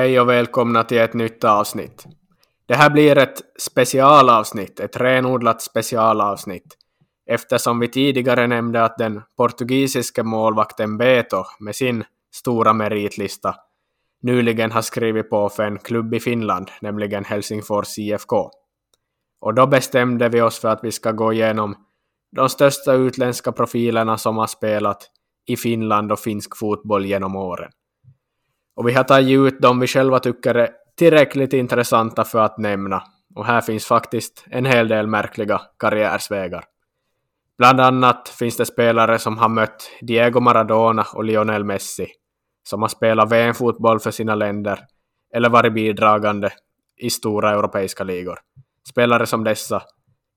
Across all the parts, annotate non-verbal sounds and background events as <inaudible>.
Hej och välkomna till ett nytt avsnitt. Det här blir ett specialavsnitt, ett renodlat specialavsnitt, eftersom vi tidigare nämnde att den portugisiske målvakten Beto med sin stora meritlista nyligen har skrivit på för en klubb i Finland, nämligen Helsingfors IFK. Och då bestämde vi oss för att vi ska gå igenom de största utländska profilerna som har spelat i Finland och finsk fotboll genom åren. Och vi har tagit ut dem vi själva tycker är tillräckligt intressanta för att nämna. Och här finns faktiskt en hel del märkliga karriärsvägar. Bland annat finns det spelare som har mött Diego Maradona och Lionel Messi, som har spelat VM-fotboll för sina länder eller varit bidragande i stora europeiska ligor. Spelare som dessa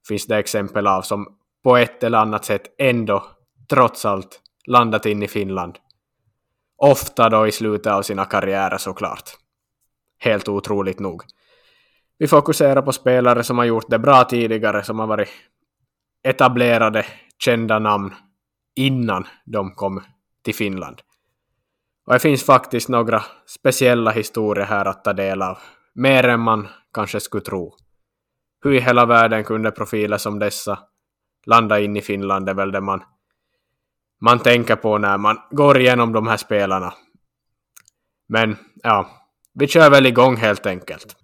finns det exempel av som på ett eller annat sätt ändå, trots allt, landat in i Finland. Ofta då i slutet av sina karriärer såklart. Helt otroligt nog. Vi fokuserar på spelare som har gjort det bra tidigare, som har varit etablerade, kända namn innan de kom till Finland. Och det finns faktiskt några speciella historier här att ta del av, mer än man kanske skulle tro. Hur i hela världen kunde profiler som dessa landa in i Finland är väl det man, man tänker på när man går igenom de här spelarna. Men ja, vi kör väl igång helt enkelt.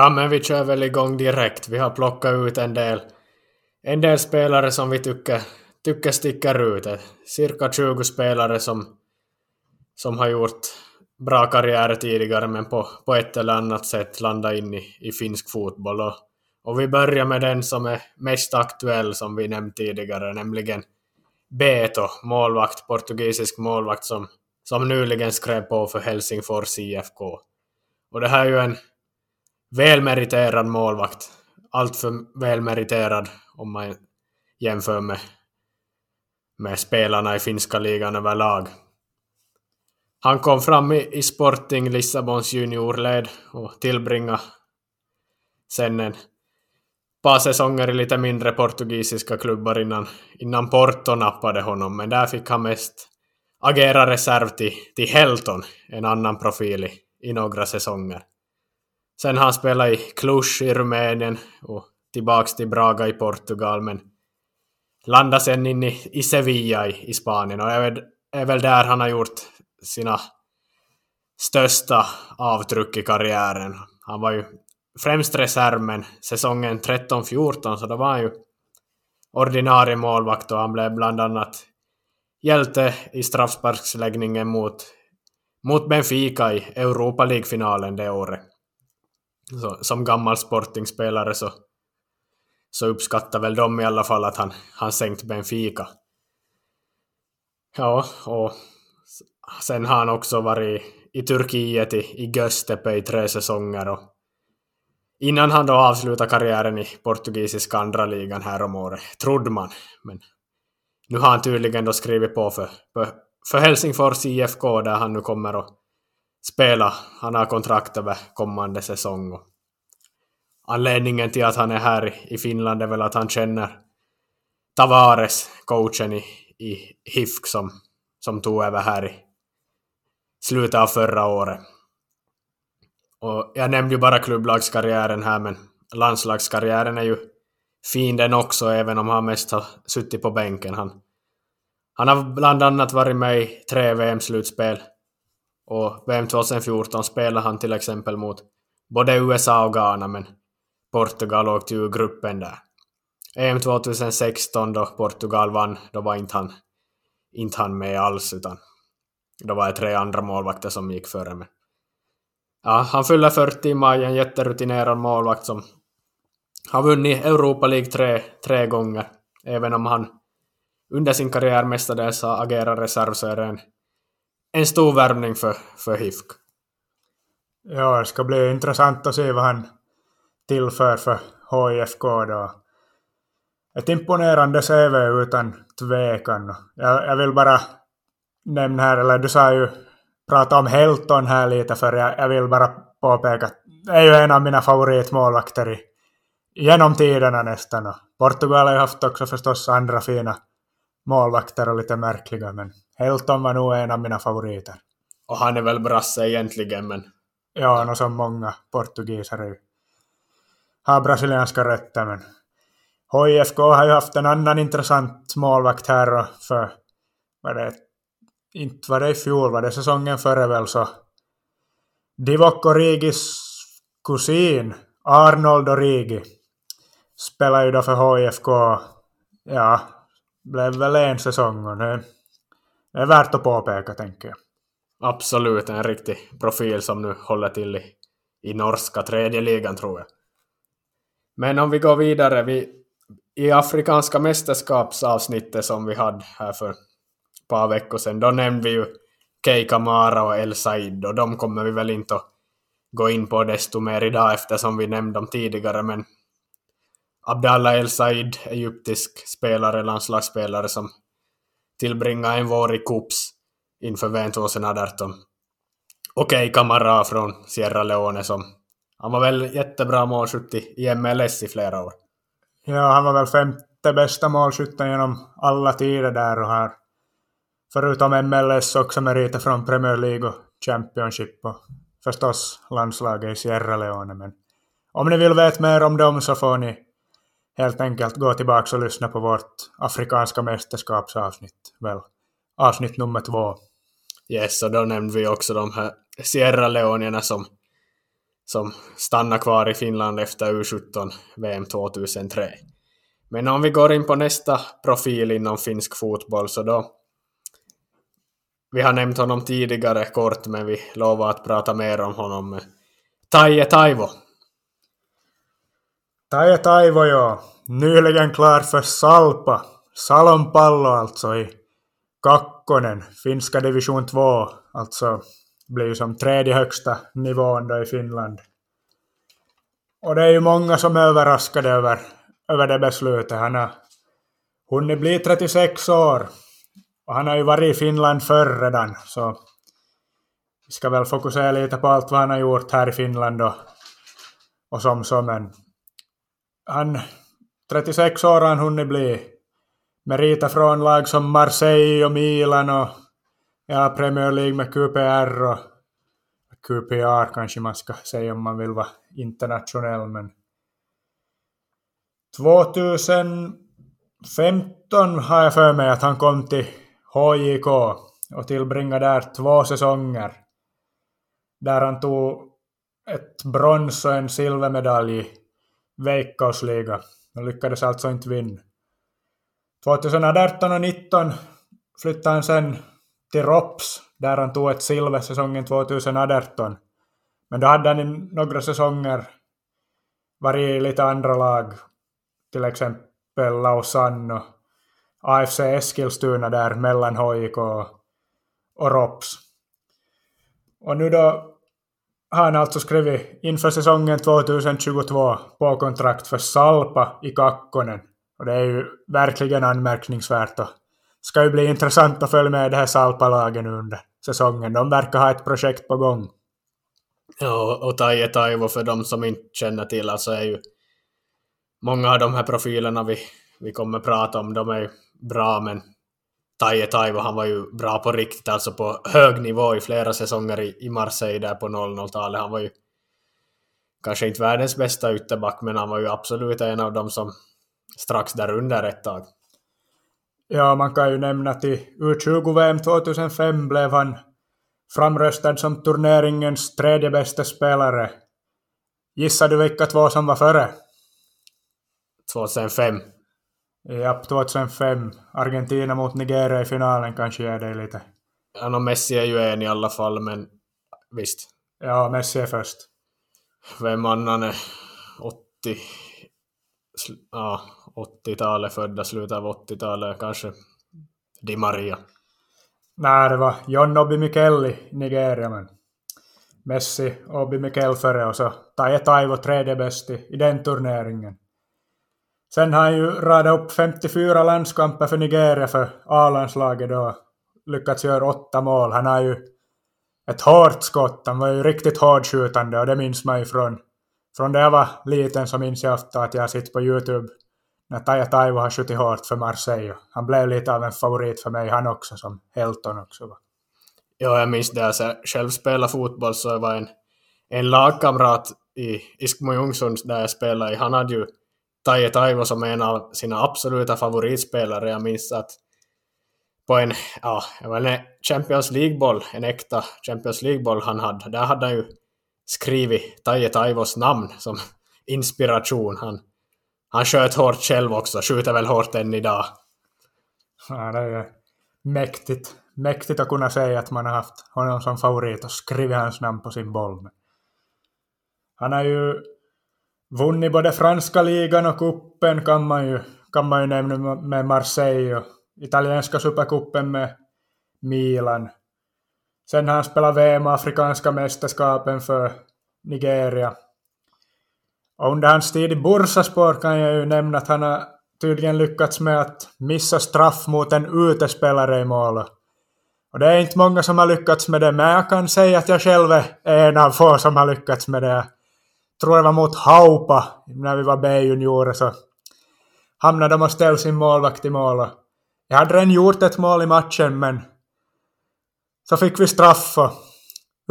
Ja, men vi kör väl igång direkt. Vi har plockat ut en del, en del spelare som vi tycker, tycker sticker ut. Cirka 20 spelare som, som har gjort bra karriär tidigare men på, på ett eller annat sätt landat in i, i finsk fotboll. Och, och vi börjar med den som är mest aktuell som vi nämnt tidigare, nämligen Beto, målvakt, portugisisk målvakt som, som nyligen skrev på för Helsingfors IFK. Och det här är ju en välmeriterad målvakt. Allt för välmeriterad om man jämför med, med spelarna i finska ligan överlag. Han kom fram i, i Sporting Lissabons juniorled och tillbringade sen en par säsonger i lite mindre portugisiska klubbar innan, innan Porto nappade honom, men där fick han mest agera reserv till, till Helton, en annan profil i, i några säsonger. Sen har han spelat i Cluj i Rumänien och tillbaks till Braga i Portugal, men landade sen in i, i Sevilla i, i Spanien och är är väl där han har gjort sina största avtryck i karriären. Han var ju främst reserv, men säsongen 13-14 så då var han ju ordinarie målvakt och han blev bland annat hjälte i straffsparksläggningen mot, mot Benfica i Europa League-finalen det året. Så, som gammal sportingspelare så, så uppskattar väl de i alla fall att han, han sänkt Benfica. Ja, och sen har han också varit i Turkiet i, i Göztepe i tre säsonger och innan han då avslutade karriären i portugisiska andra ligan här om året, trodde man. Men nu har han tydligen då skrivit på för, för, för Helsingfors IFK där han nu kommer att spela. Han har kontrakt över kommande säsong. Och anledningen till att han är här i Finland är väl att han känner Tavares, coachen i, i HIFK som, som tog över här i slutet av förra året. Och jag nämnde ju bara klubblagskarriären här, men landslagskarriären är ju fin den också, även om han mest har suttit på bänken. Han, han har bland annat varit med i tre VM-slutspel och VM 2014 spelade han till exempel mot både USA och Ghana, men Portugal åkte ur gruppen där. EM 2016 då Portugal vann, då var inte han, inte han med alls, utan då var det tre andra målvakter som gick före Men Ja, han fyller 40 i maj, en jätterutinerad målvakt som, har vunnit Europa League tre, tre gånger. Även om han under sin karriär mestadels har agerat reserv så är det en, en stor värvning för, för HIFK. Ja, det ska bli intressant att se vad han tillför för HIFK då. Ett imponerande CV utan tvekan. Jag, jag vill bara nämna här, eller du sa ju prata om Helton här lite för jag, jag vill bara påpeka att det är ju en av mina favoritmålvakter i, genom tiderna nästan. Och Portugal har ju haft också förstås andra fina målvakter och lite märkliga, men Helton var nog en av mina favoriter. Och han är väl brasse egentligen, men... Ja, och som många portugiser har brasilianska rötter, men HIFK har ju haft en annan intressant målvakt här för, vad det, inte var det i fjol, var det säsongen före väl så Divock Origis kusin Arnold Origi spelar ju då för HIFK, ja, blev väl en säsong och det, det är värt att påpeka tänker jag. Absolut, en riktig profil som nu håller till i, i norska tredje ligan tror jag. Men om vi går vidare, vi, i afrikanska mästerskapsavsnittet som vi hade här för ett par veckor sedan, då nämnde vi ju Kei Kamara och El Said och de kommer vi väl inte att gå in på desto mer idag eftersom vi nämnde dem tidigare, men Abdallah El Said, egyptisk spelare, landslagsspelare som tillbringa en vår i Kups inför VM 2018. Okej, okay, Kamara från Sierra Leone som han var väl jättebra målskytt i MLS i flera år. Ja, han var väl femte bästa målskytten genom alla tider där och har förutom MLS också meriter från Premier League och Championship och förstås landslaget i Sierra Leone. Men om ni vill veta mer om dem så får ni helt enkelt gå tillbaka och lyssna på vårt afrikanska mästerskapsavsnitt. Väl, avsnitt nummer två. Yes, och då nämnde vi också de här Sierra Leonierna som, som stannar kvar i Finland efter U17 VM 2003. Men om vi går in på nästa profil inom finsk fotboll så då vi har nämnt honom tidigare kort, men vi lovar att prata mer om honom. Taije Taivo. Taija Taivo, ja. Nyligen klar för Salpa. Salonpallo alltså i Kakkonen, finska division 2. Alltså blir som tredje högsta nivån då i Finland. Och det är ju många som är överraskade över, över det beslutet. Han har hunnit bli 36 år och han har ju varit i Finland förr redan, så vi ska väl fokusera lite på allt vad han har gjort här i Finland och, och som så, men han, 36 år har han hunnit bli. Meriter från lag som Marseille och Milan och ja, Premier League med QPR och QPR kanske man ska säga om man vill vara internationell, men 2015 har jag för mig att han kom till HJK och tillbringade där två säsonger. Där han tog ett brons och en silvermedalj Veikkausliga och lyckades alltså inte vinna. 2018 och 2019 flyttade han sen till ROPS. Där han tog ett silver säsongen 2018. Men då hade han några säsonger varit i lite andra lag, till exempel Lausanne och AFC Eskilstuna där mellan HIK och ROPS. Och nu då har han alltså skrivit inför säsongen 2022 på kontrakt för Salpa i Kakkonen. Och det är ju verkligen anmärkningsvärt och ska ju bli intressant att följa med det här Salpa-lagen under säsongen. De verkar ha ett projekt på gång. Ja, och Taje Taivo för de som inte känner till alltså är ju många av de här profilerna vi, vi kommer prata om, de är ju bra, men Taje Taivo, han var ju bra på riktigt, alltså på hög nivå i flera säsonger i, i Marseille där på 00-talet. Han var ju kanske inte världens bästa ytterback, men han var ju absolut en av dem som strax där under ett tag. Ja, man kan ju nämna till U20-VM 2005 blev han framröstad som turneringens tredje bästa spelare. Gissar du vilka två som var före? 2005. Ja, 2005. Argentina mot Nigeria i finalen kanske ger dig lite. Ja, no, Messi är ju en i alla fall, men visst. Ja, Messi är först. Vem annan är 80? ja, 80-talet, födda slutet av 80-talet, kanske Di Maria. Nej, det var John Obi Mikel i Nigeria, men Messi, Obi Mikel före och så Taje Taivo tredje bäst i, i den turneringen. Sen har han ju radat upp 54 landskamper för Nigeria för A-landslaget och lyckats göra åtta mål. Han har ju ett hårt skott, han var ju riktigt hårdskjutande och det minns man ju från, från det jag var liten så minns jag ofta att jag har sett på Youtube när Taja Taivo har skjutit hårt för Marseille. Han blev lite av en favorit för mig han också som Helton också var. Ja, jag minns det. Alltså, själv spelade fotboll så var en, en lagkamrat i Iskmo Ljungsund där jag spelade i, han hade ju Taje Taivo som en av sina absoluta favoritspelare. Jag minns att på en, ja, en Champions League-boll, en äkta Champions League-boll han hade, där hade han ju skrivit Taje Taivos namn som <laughs> inspiration. Han, han sköt hårt själv också, skjuter väl hårt än idag. Ja, det är mäktigt. Mäktigt att kunna säga att man har haft honom som favorit och skrivit hans namn på sin boll. Han är ju vunnit både franska ligan och kuppen kan man ju, kan man ju nämna med Marseille och italienska supercupen med Milan. Sen har han spelat VM och afrikanska mästerskapen för Nigeria. Och under hans tid i Bursaspor kan jag ju nämna att han har tydligen lyckats med att missa straff mot en utespelare i målet. Och det är inte många som har lyckats med det, men jag kan säga att jag själv är en av få som har lyckats med det. Jag tror det var mot Haupa, när vi var B-juniorer, så hamnade de och ställde sin målvakt i mål. Jag hade redan gjort ett mål i matchen, men så fick vi straff och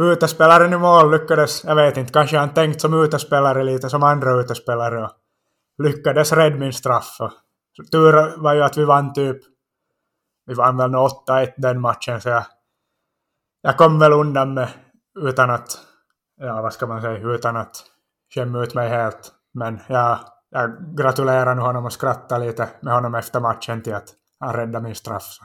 utespelaren i mål lyckades, jag vet inte, kanske han tänkt som utespelare lite som andra utespelare och lyckades rädda min straff. Och tur var ju att vi vann typ, vi vann väl 8-1 den matchen så jag, jag kom väl undan med utan att, ja vad ska man säga, utan att skämma ut mig helt. Men jag, jag gratulerar nu honom och skrattar lite med honom efter matchen till att han räddade min straff.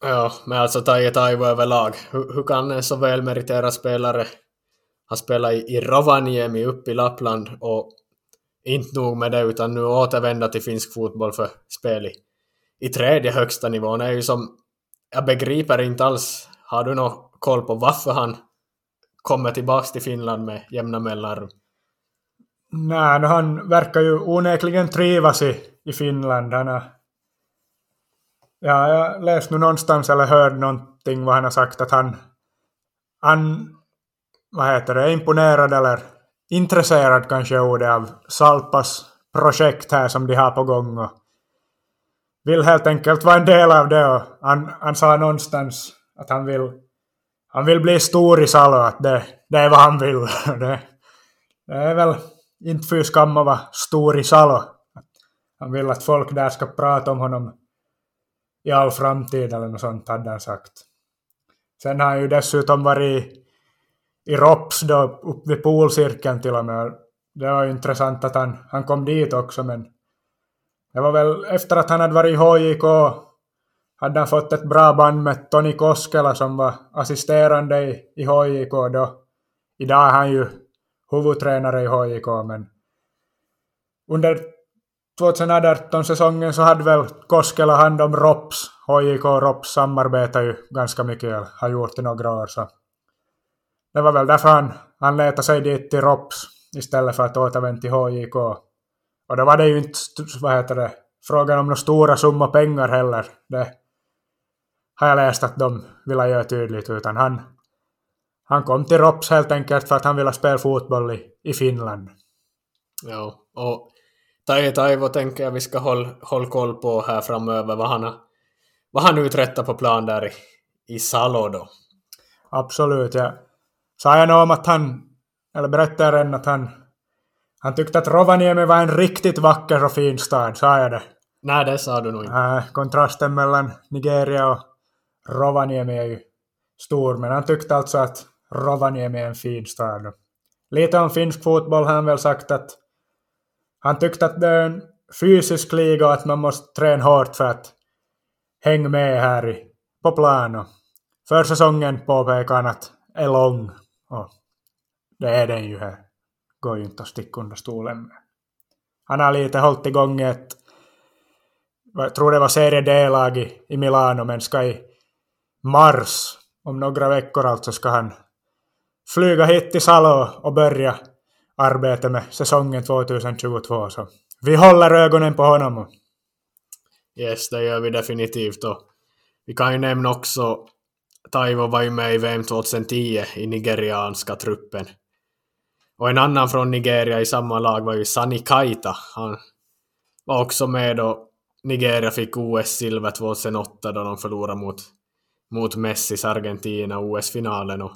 Ja, men alltså Taje Taivo överlag. Hur, hur kan en så välmeriterad spelare ha spelat i, i Rovaniemi uppe i Lappland och inte nog med det utan nu återvända till finsk fotboll för spel i, i tredje högsta nivån är ju som jag begriper inte alls. Har du någon koll på varför han kommer tillbaks till Finland med jämna mellanrum? Nej, han verkar ju onekligen trivas i, i Finland. Han har Ja, jag läste nu någonstans eller hörde någonting vad han har sagt att han, han vad heter det, imponerad eller intresserad kanske är ordet av Salpas projekt här som de har på gång och vill helt enkelt vara en del av det och han, han sa någonstans att han vill han vill bli stor i Salo, att det, det är vad han vill. <laughs> Det, det är väl inte för skam att vara stor i Salo. Han vill att folk där ska prata om honom i all framtid eller något sånt hade han sagt. Sen har han ju dessutom varit i Rops då, uppe vid polcirkeln till och med. Det var ju intressant att han, han kom dit också men det var väl efter att han hade varit i HJK hade han fått ett bra band med Toni Koskela som var assisterande i, i HJK då. Idag är han ju huvudtränare i HJK men under 2018-säsongen så hade väl Koskela hand om Rops. HJK och Rops samarbetar ju ganska mycket, har gjort i några år. Så det var väl därför han, han letade sig dit till Rops istället för att återvända till HJK. Och då var det ju inte, vad heter det, frågan om några stora summor pengar heller. Det har jag läst att de ville göra tydligt, utan han, han kom till Rops helt enkelt för att han ville spela fotboll i, i Finland. Ja, och Taje Taivo tänker jag vi ska hålla håll koll på här framöver vad han, vad han uträttar på plan där i, i Salo då. Absolut, ja. Sa jag nog om att han, eller berättade jag redan att han, han tyckte att Rovaniemi var en riktigt vacker och fin stad, sa jag det? Nej, det sa du nog inte. Äh, kontrasten mellan Nigeria och Rovaniemi är ju stor, men han tyckte alltså att Rovaniemi är en fin stad. Lite om finsk fotboll har han väl sagt att han tyckte att det är en fysisk liga och att man måste träna hårt för att hänga med här i, på plan. Försäsongen påpekade han att är lång. Och det är den ju här. Går ju inte att sticka under stolen med. Han har lite hållit igång ett, jag tror det var serie D-lag i, i Milano, men ska i mars, om några veckor alltså, ska han flyga hit till Salo och börja arbetet med säsongen 2022. Så vi håller ögonen på honom. Yes, det gör vi definitivt. Och vi kan ju nämna också Taivo var ju med i VM 2010 i nigerianska truppen. Och en annan från Nigeria i samma lag var ju Sani Kaita. Han var också med då Nigeria fick OS-silver 2008 då de förlorade mot, mot Messis Argentina OS-finalen. Och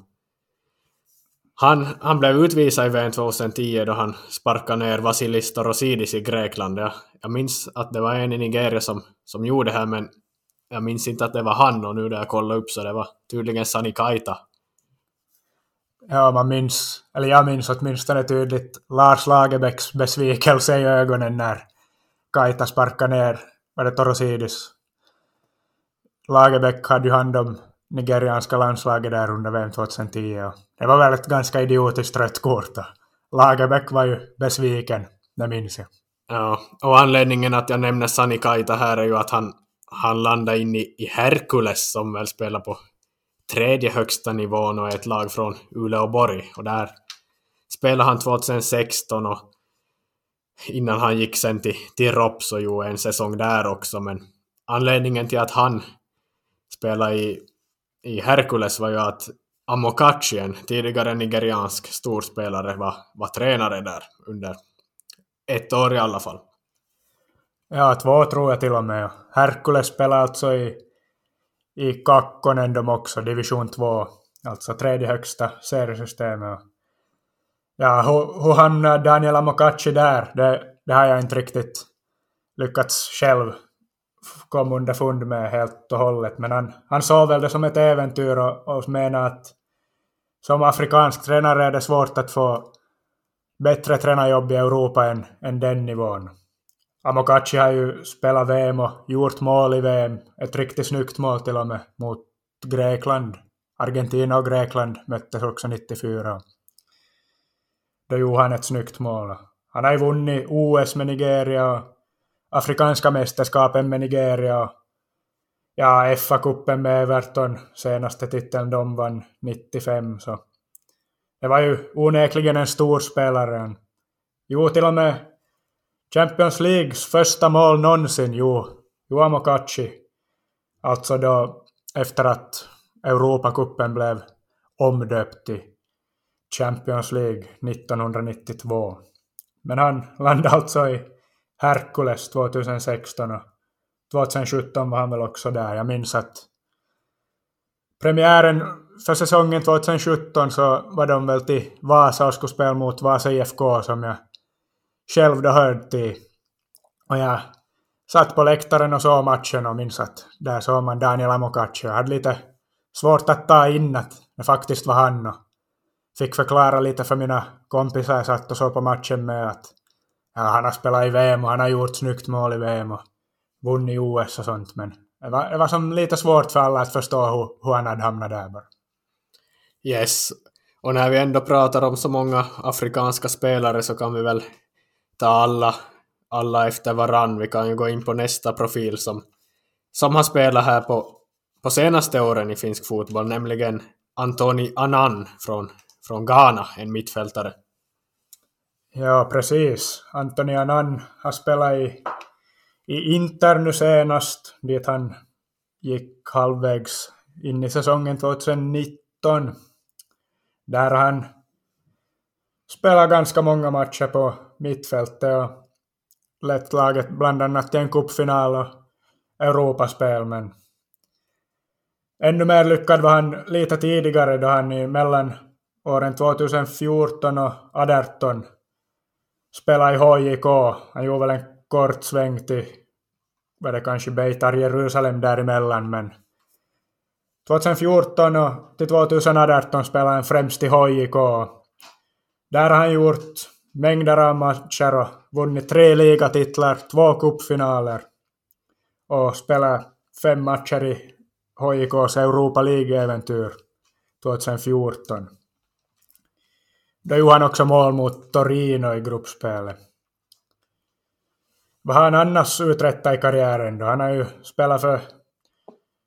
han, han blev utvisad i VM 2010 då han sparkade ner Vasilis Torosidis i Grekland. Jag, jag minns att det var en i Nigeria som, som gjorde det här men jag minns inte att det var han och nu när jag kollade upp så det var tydligen Sani Kaita. Ja, man minns, eller jag minns åtminstone tydligt Lars Lagerbäcks besvikelse i ögonen när Kaita sparkade ner, var det Torosidis? Lagerbäck hade ju hand om nigerianska landslaget där under VM 2010 och det var väl ett ganska idiotiskt rött kort. Lagerbäck var ju besviken, det minns jag. Ja, och anledningen att jag nämner Sani Kaita här är ju att han, han landade in i, i Herkules som väl spelar på tredje högsta nivån och är ett lag från Uleåborg. Och där spelade han 2016 och innan han gick sen till, till Rops och gjorde en säsong där också. Men anledningen till att han spelade i, i Herkules var ju att Amokachi, en tidigare nigeriansk storspelare, var, var tränare där under ett år i alla fall. Ja, två tror jag till och med. Herkules spelar alltså i, i Kakkonen de också, division 2, alltså tredje högsta seriesystemet. Ja, hur, hur hamnade Daniel Amokachi där? Det, det har jag inte riktigt lyckats själv kom underfund med helt och hållet, men han, han såg väl det som ett äventyr och, och menade att som afrikansk tränare är det svårt att få bättre tränarjobb i Europa än, än den nivån. Amokachi har ju spelat VM och gjort mål i VM. Ett riktigt snyggt mål till och med mot Grekland. Argentina och Grekland möttes också 94. Då gjorde han ett snyggt mål. Han har ju vunnit OS med Nigeria och Afrikanska mästerskapen med Nigeria och ja, FA-cupen med Everton, senaste titeln de vann 95. Så det var ju onekligen en stor spelare. Jo, till och med Champions Leagues första mål någonsin, jo, Juamo Mokachi. Alltså då efter att Europacupen blev omdöpt till Champions League 1992. Men han landade alltså i Hercules 2016 och 2017 var han väl också där. Jag minns att premiären för säsongen 2017 så var de väl till Vasa och skulle spela mot Vasa IFK som jag själv då hörde till. Och jag satt på läktaren och såg matchen och minns att där såg man Daniel Amokachi. Jag hade lite svårt att ta in att det faktiskt var han och fick förklara lite för mina kompisar jag satt och såg på matchen med att ja, han har spelat i VM och han har gjort snyggt mål i VM och vunnit OS och sånt men det var, det var som lite svårt för alla att förstå hur, hur han hade hamnat där bara. Yes, och när vi ändå pratar om så många afrikanska spelare så kan vi väl ta alla, alla efter varann. Vi kan ju gå in på nästa profil som, som har spelat här på, på senaste åren i finsk fotboll, nämligen Antoni Anan från, från Ghana, en mittfältare. Ja, precis. Antoni Anan har spelat i, i Inter nu senast, dit han gick halvvägs in i säsongen 2019. Där han spelade ganska många matcher på mittfältet och lett laget bland annat till en cupfinal och Europaspel, men ännu mer lyckad var han lite tidigare då han i mellan åren 2014 och 2018 spelade i HJK. Han gjorde väl en kort sväng till, var det kanske Beitar Jerusalem däremellan, men 2014 och till 2018 spelade han främst i HJK. Där har han gjort mängder av matcher och vunnit tre ligatitlar, två cupfinaler och spelat fem matcher i HJKs Europa League-äventyr 2014. Då gjorde han också mål mot Torino i gruppspelet. vad har han annars uträttat i karriären då? Han har ju spelat för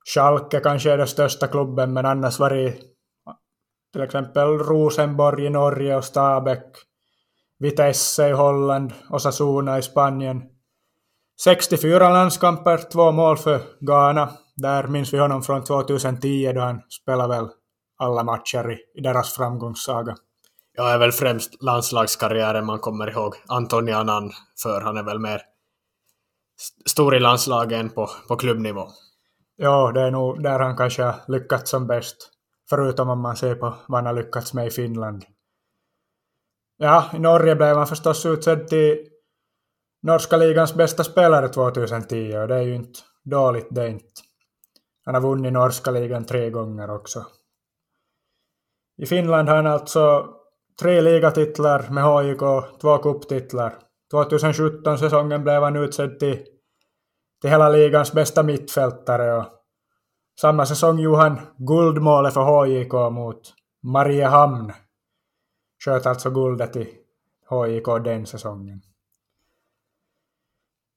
Schalke, kanske är den största klubben, men annars varit till exempel Rosenborg i Norge och Stabäck, Vitesse i Holland, Osasuna i Spanien. 64 landskamper, två mål för Ghana. Där minns vi honom från 2010 då han spelade väl alla matcher i, i deras framgångssaga. Ja, är väl främst landslagskarriären man kommer ihåg Antoni Annan för. Han är väl mer stor i landslagen på, på klubbnivå. Ja, det är nog där han kanske har lyckats som bäst. Förutom om man ser på vad han har lyckats med i Finland. Ja, i Norge blev han förstås utsedd till norska ligans bästa spelare 2010 och det är ju inte dåligt det inte. Han har vunnit norska ligan tre gånger också. I Finland har han alltså tre ligatitlar med HJK, två kupptitlar. 2017-säsongen blev han utsedd till, till hela ligans bästa mittfältare och samma säsong gjorde han guldmålet för HJK mot Mariehamn. Sköt alltså guldet i HJK den säsongen.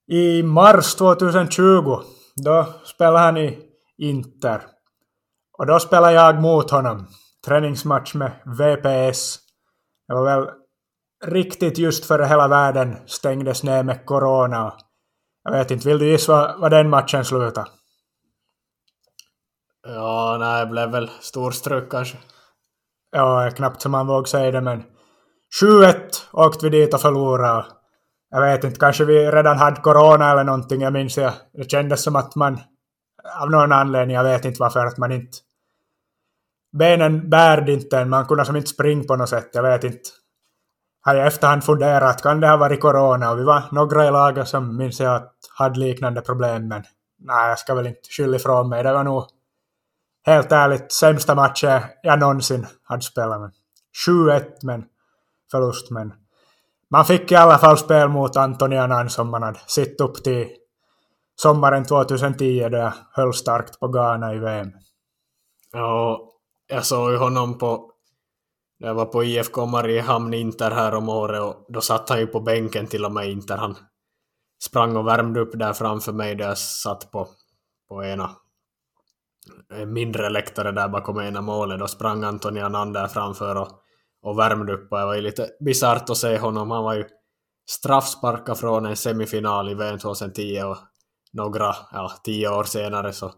I mars 2020, då spelade han i Inter. Och då spelade jag mot honom. Träningsmatch med VPS. Det var väl riktigt just före hela världen stängdes ner med corona. Jag vet inte, vill du gissa vad, vad den matchen slutade? Ja, nej, det blev väl stor struck kanske. Ja, knappt som man vågar säga det, men 7-1 åkte vi dit och förlorade. Jag vet inte, kanske vi redan hade corona eller någonting, jag minns jag. Det kändes som att man, av någon anledning, jag vet inte varför, att man inte... Benen bärde inte man kunde som inte springa på något sätt, jag vet inte. Har jag efterhand funderat, kan det ha varit corona? Och vi var några i laget som minns jag att hade liknande problem, men nej, jag ska väl inte skylla ifrån mig. Det var nog helt ärligt sämsta matchen jag någonsin hade spelat 7-1 men förlust men man fick i alla fall spel mot Antoni Annan som man hade sett upp till sommaren 2010 då jag höll starkt på Ghana i VM. Ja, jag såg ju honom på jag var på IFK Mariehamn Inter här om året och då satt han ju på bänken till och med Inter. Han sprang och värmde upp där framför mig där jag satt på, på ena eh, mindre läktare där bakom ena målet. Då sprang Antoni Annan där framför och, och värmde upp och det var ju lite bisarrt att se honom. Han var ju straffsparkad från en semifinal i VM 2010 och några, ja, tio år senare så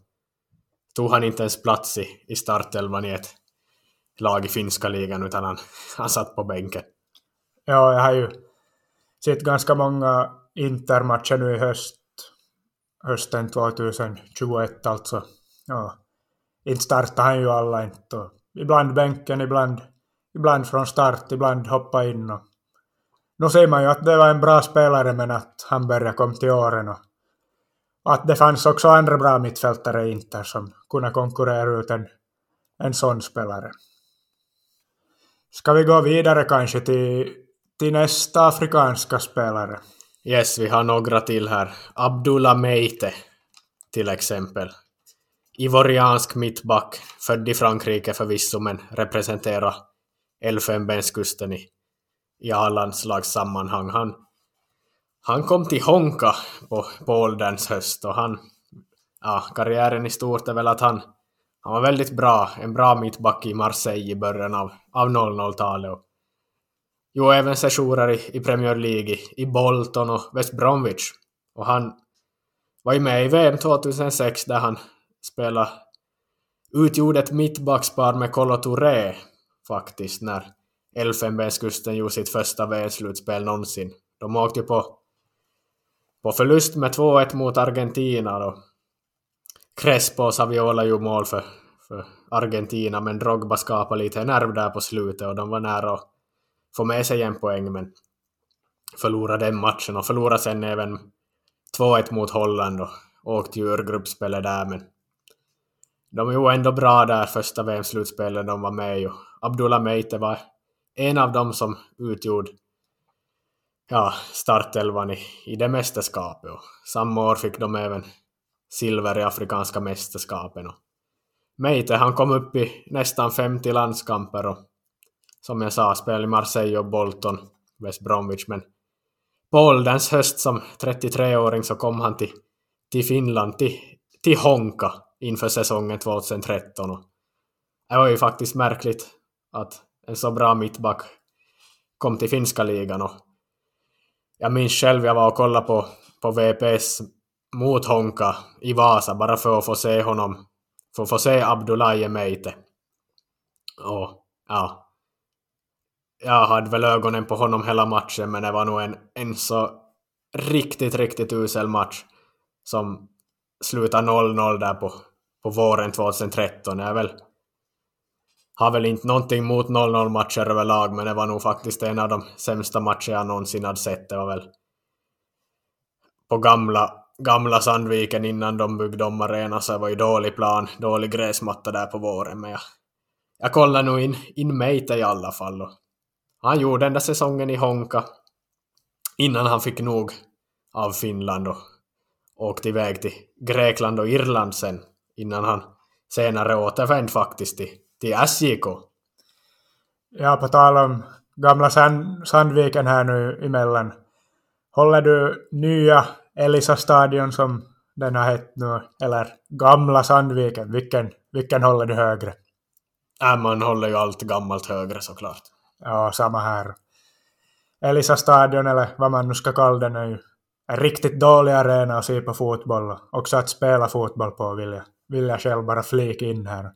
tog han inte ens plats i, i startelvan i ett lag i finska ligan utan han, <laughs> han satt på bänken. Ja, jag har ju sett ganska många intermatcher nu i höst, hösten 2021 alltså. Ja, inte startade han ju alla inte. Och ibland bänken, ibland, ibland från start, ibland hoppa in. Och nu ser man ju att det var en bra spelare men att han började komma till åren. Och att det fanns också andra bra mittfältare i Inter som kunde konkurrera ut en, en sån spelare. Ska vi gå vidare kanske till, till nästa afrikanska spelare? Yes, vi har några till här. Abdullah Meite till exempel. Ivoriansk mittback, född i Frankrike förvisso men representerar Elfenbenskusten i, i A-landslagssammanhang. Han, han kom till Honka på, på ålderns höst och han, ja, karriären i stort är väl att han, han var väldigt bra, en bra mittback i Marseille i början av, av 00-talet. Jo, även sessioner i, i Premier League, i, i Bolton och West Bromwich. Och han var ju med i VM 2006 där han spelade utgjorde ett mittbackspar med Kolo Touré faktiskt när Elfenbenskusten gjorde sitt första VM-slutspel någonsin. De åkte ju på, på förlust med 2-1 mot Argentina då. Crespo och Saviola gjorde mål för, för Argentina men Drogba skapade lite nerv där på slutet och de var nära att få med sig en poäng men förlorade den matchen och förlorade sen även 2-1 mot Holland och åkte ju ur gruppspelet där men de gjorde ändå bra där första VM-slutspelet de var med i och Abdullah Meite var en av dem som utgjorde ja, startelvan i, i det mästerskapet. Och samma år fick de även silver i afrikanska mästerskapen. Och Meite han kom upp i nästan 50 landskamper och som jag sa spelade i Marseille och Bolton, West Bromwich, men på ålderns höst som 33-åring så kom han till, till Finland, till, till Honka inför säsongen 2013. Och det var ju faktiskt märkligt att en så bra mittback kom till finska ligan. Och jag minns själv, jag var och kollade på, på VPS mot Honka i Vasa bara för att få se honom, för att få se Abdullahi Meite. Och ja, jag hade väl ögonen på honom hela matchen, men det var nog en, en så riktigt, riktigt usel match som slutade 0-0 där på, på våren 2013. Jag väl, har väl inte någonting mot 0-0 matcher överlag, men det var nog faktiskt en av de sämsta matcher jag någonsin hade sett. Det var väl på gamla, gamla Sandviken innan de byggde om arena, så det var ju dålig plan, dålig gräsmatta där på våren, men jag, jag kollade nog in, in Meite i alla fall. Och han gjorde den där säsongen i Honka innan han fick nog av Finland och åkte iväg till Grekland och Irland sen innan han senare återvände faktiskt till, till SJK. Ja, på tal om gamla Sand Sandviken här nu emellan. Håller du nya Elisa stadion som den har hett nu, eller gamla Sandviken? Vilken, vilken håller du högre? Äh, man håller ju allt gammalt högre såklart. Ja, samma här. Elisa stadion, eller vad man nu ska kalla den, är ju en riktigt dålig arena att se på fotboll. Också att spela fotboll på vill jag, vill jag själv bara flika in här.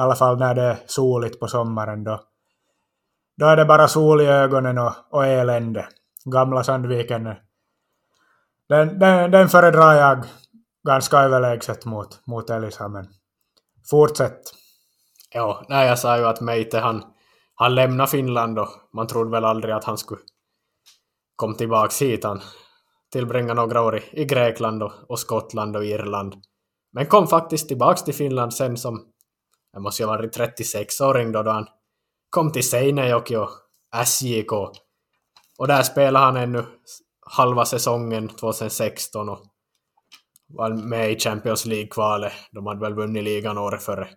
I alla fall när det är soligt på sommaren då. Då är det bara sol i ögonen och, och elände. Gamla Sandviken, den, den, den föredrar jag ganska överlägset mot, mot Elisa, men fortsätt. Ja, nej, jag sa ju att Meite han, han lämnade Finland och man trodde väl aldrig att han skulle komma tillbaka hit. Han tillbringade några år i, i Grekland och, och, Skottland och Irland. Men kom faktiskt tillbaka till Finland sen som, jag måste ju ha varit 36-åring då, då han kom till Seinejoki och SJK. Och där spelade han ännu halva säsongen 2016 och var med i Champions League-kvalet. De hade väl vunnit ligan året före.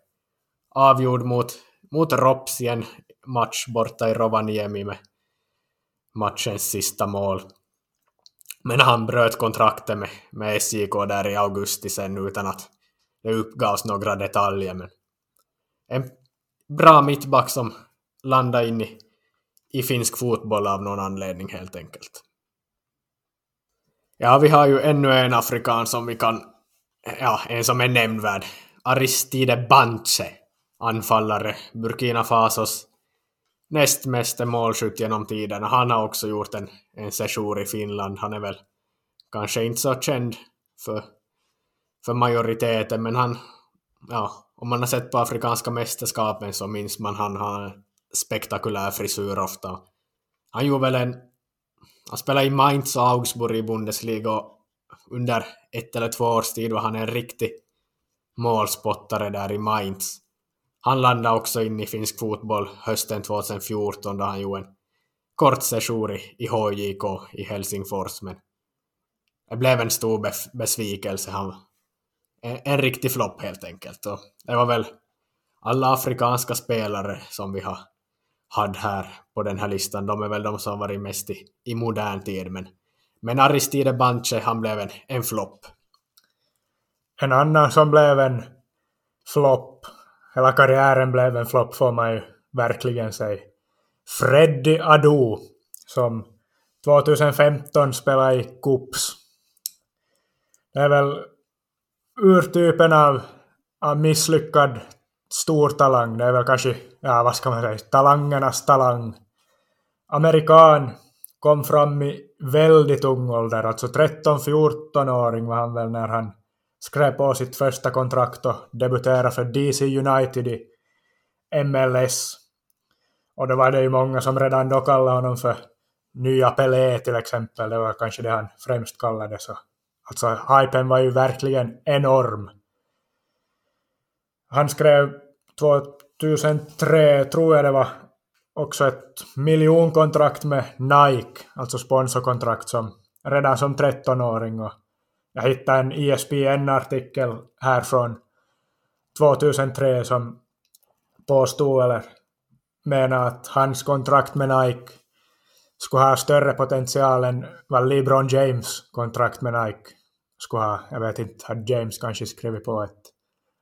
Avgjord mot, mot Rops i en match borta i Rovaniemi med matchens sista mål. Men han bröt kontraktet med, med SJK där i augusti sen utan att det uppgavs några detaljer. Men en bra mittback som landade in i, i finsk fotboll av någon anledning helt enkelt. Ja, vi har ju ännu en afrikan som vi kan, ja, en som är nämnvärd. Aristide Bantse, anfallare, Burkina Fasos näst meste målskytt genom tiderna. Han har också gjort en, en session i Finland. Han är väl kanske inte så känd för, för majoriteten, men han, ja, om man har sett på afrikanska mästerskapen så minns man han har spektakulär frisyr ofta. Han gjorde väl en, han spelade i Mainz och Augsburg i Bundesliga och under ett eller två års tid var han en riktig målspottare där i Mainz. Han landade också in i finsk fotboll hösten 2014 då han gjorde en kort session i HJK i Helsingfors, men det blev en stor besvikelse. Han, en, en riktig flopp helt enkelt. Och det var väl alla afrikanska spelare som vi har hade här på den här listan, de är väl de som varit mest i, i modern tid. Men, men Aristide Banche, han blev en, en flopp. En annan som blev en flopp hela karriären blev en flopp får man ju verkligen säga. Freddy Adu, som 2015 spelade i Kups. Det är väl urtypen av, av misslyckad stor talang. Det är väl kanske, ja vad ska man säga, talangernas talang. Amerikan kom fram i väldigt ung ålder, alltså 13-14-åring var han väl när han skrev på sitt första kontrakt och debuterade för DC United i MLS. Och då var det ju många som redan då kallade honom för nya Pelé till exempel. Det var kanske det han främst kallade Och Alltså hypen var ju verkligen enorm. Han skrev 2003, tror jag det var, också ett miljonkontrakt med Nike, alltså sponsorkontrakt som redan som 13-åring. Och jag hittade en ISBN-artikel här från 2003 som påstod eller menade att hans kontrakt med Nike skulle ha större potential än vad LeBron James kontrakt med Nike skulle ha. Jag vet inte, hade James kanske skrivit på ett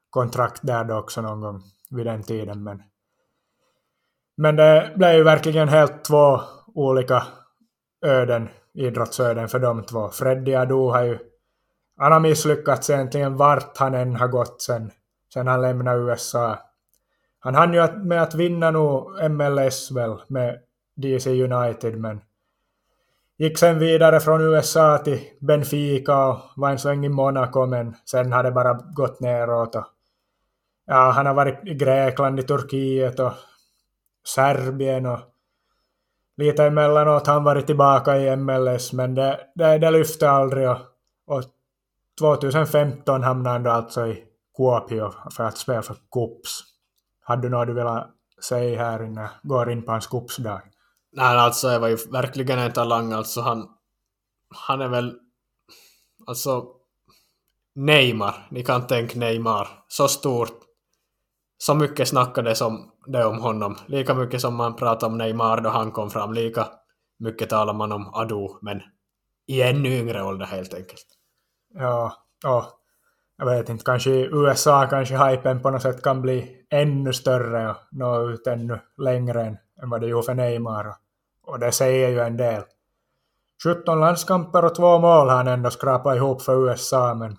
kontrakt där då också någon gång vid den tiden. Men, men det blev ju verkligen helt två olika öden, idrottsöden för de två. Freddy Adu har ju han har misslyckats egentligen vart han än har gått sen, sen han lämnade USA. Han hann ju med att vinna nu MLS väl med DC United men gick sen vidare från USA till Benfica och var en sväng i Monaco men sen har det bara gått neråt. Och, ja, han har varit i Grekland, i Turkiet och Serbien och lite emellanåt har han varit tillbaka i MLS men det, det, det lyfte aldrig och, och 2015 hamnade han då alltså i Kuopio för att spela för Kups. Hade du något du ville säga här innan jag går in på hans Kupsdag? Nej, alltså det var ju verkligen en talang. Alltså han, han är väl... Alltså... Neymar. Ni kan tänka Neymar. Så stort. Så mycket snackades om det om honom. Lika mycket som man pratade om Neymar då han kom fram. Lika mycket talar man om Adu, men i ännu yngre ålder helt enkelt. Ja, och jag vet inte, kanske i USA kanske hypen på något sätt kan bli ännu större och nå ut ännu längre än, än vad det gjorde för Neymar. Och det säger ju en del. 17 landskamper och två mål har han ändå skrapat ihop för USA, men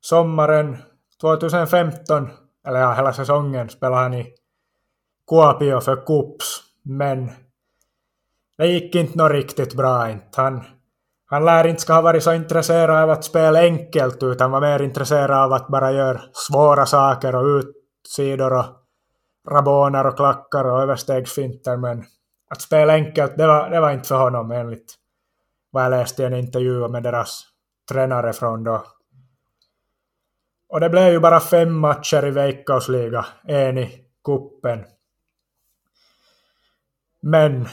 sommaren 2015, eller ja, hela säsongen spelade han i Kuopio för Kups, men det gick inte något riktigt bra inte. Han han lär inte ska ha varit så intresserad av att spela enkelt utan var mer intresserad av att bara göra svåra saker och utsidor och raboner och klackar och överstegsfinter men att spela enkelt det var, det var inte för honom enligt vad jag läste i en intervju med deras tränare från då. Och det blev ju bara fem matcher i Veikkausliga, en i kuppen. Men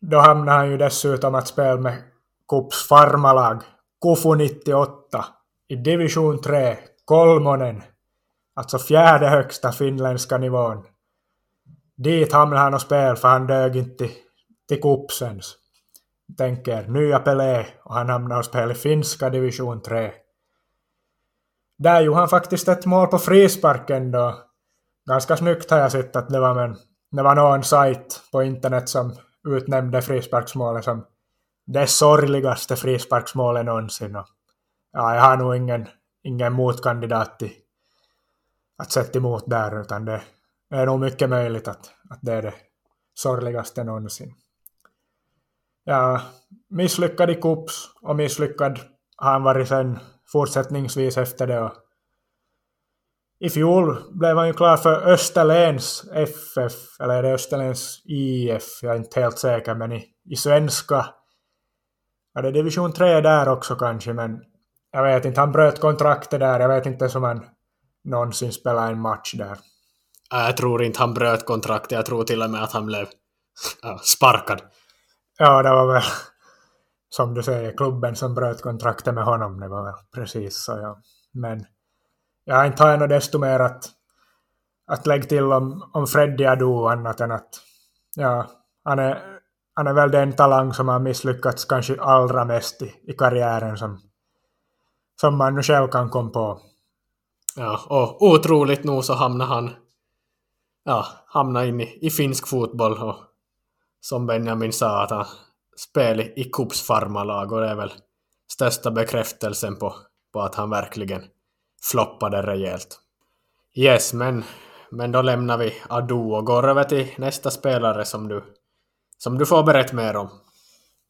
då hamnade han ju dessutom att spela med Kups farmalag Kufu 98 i division 3, Kolmonen, alltså fjärde högsta finländska nivån. Dit hamnade han och spelade för han dög inte till Kupsens. Tänker nya Pelé och han hamnade och spelade i finska division 3. Där gjorde han faktiskt ett mål på frisparken då. Ganska snyggt har jag sett att det var, men det var någon sajt på internet som utnämnde frisparksmålet som det sorgligaste frisparksmålet någonsin. Och, ja, jag har nog ingen, ingen motkandidat till att sätta emot där, utan det det är nog mycket möjligt att, att det är det sorgligaste någonsin. Ja, misslyckad i kups och misslyckad har han varit sen fortsättningsvis efter det. Och I fjol blev han ju klar för Österlens FF, eller är det Österlens IF, jag är inte helt säker, men i, i svenska är det är division 3 där också kanske, men jag vet inte, han bröt kontraktet där, jag vet inte om han någonsin spelade en match där. Jag tror inte han bröt kontraktet, jag tror till och med att han blev ja, sparkad. Ja, det var väl som du säger, klubben som bröt kontraktet med honom, det var väl precis så, ja. Men jag inte har nog desto mer att, att lägga till om, om Freddy Adu annat än att ja, han är han är väl den talang som har misslyckats kanske allra mest i, i karriären som, som man nu själv kan komma på. Ja, och otroligt nog så hamnar han ja, hamna in i, i finsk fotboll och som Benjamin sa att han spelade i Kups farmalag och det är väl största bekräftelsen på, på att han verkligen floppade rejält. Yes, men, men då lämnar vi Adu och går över till nästa spelare som du som du får berätta mer om.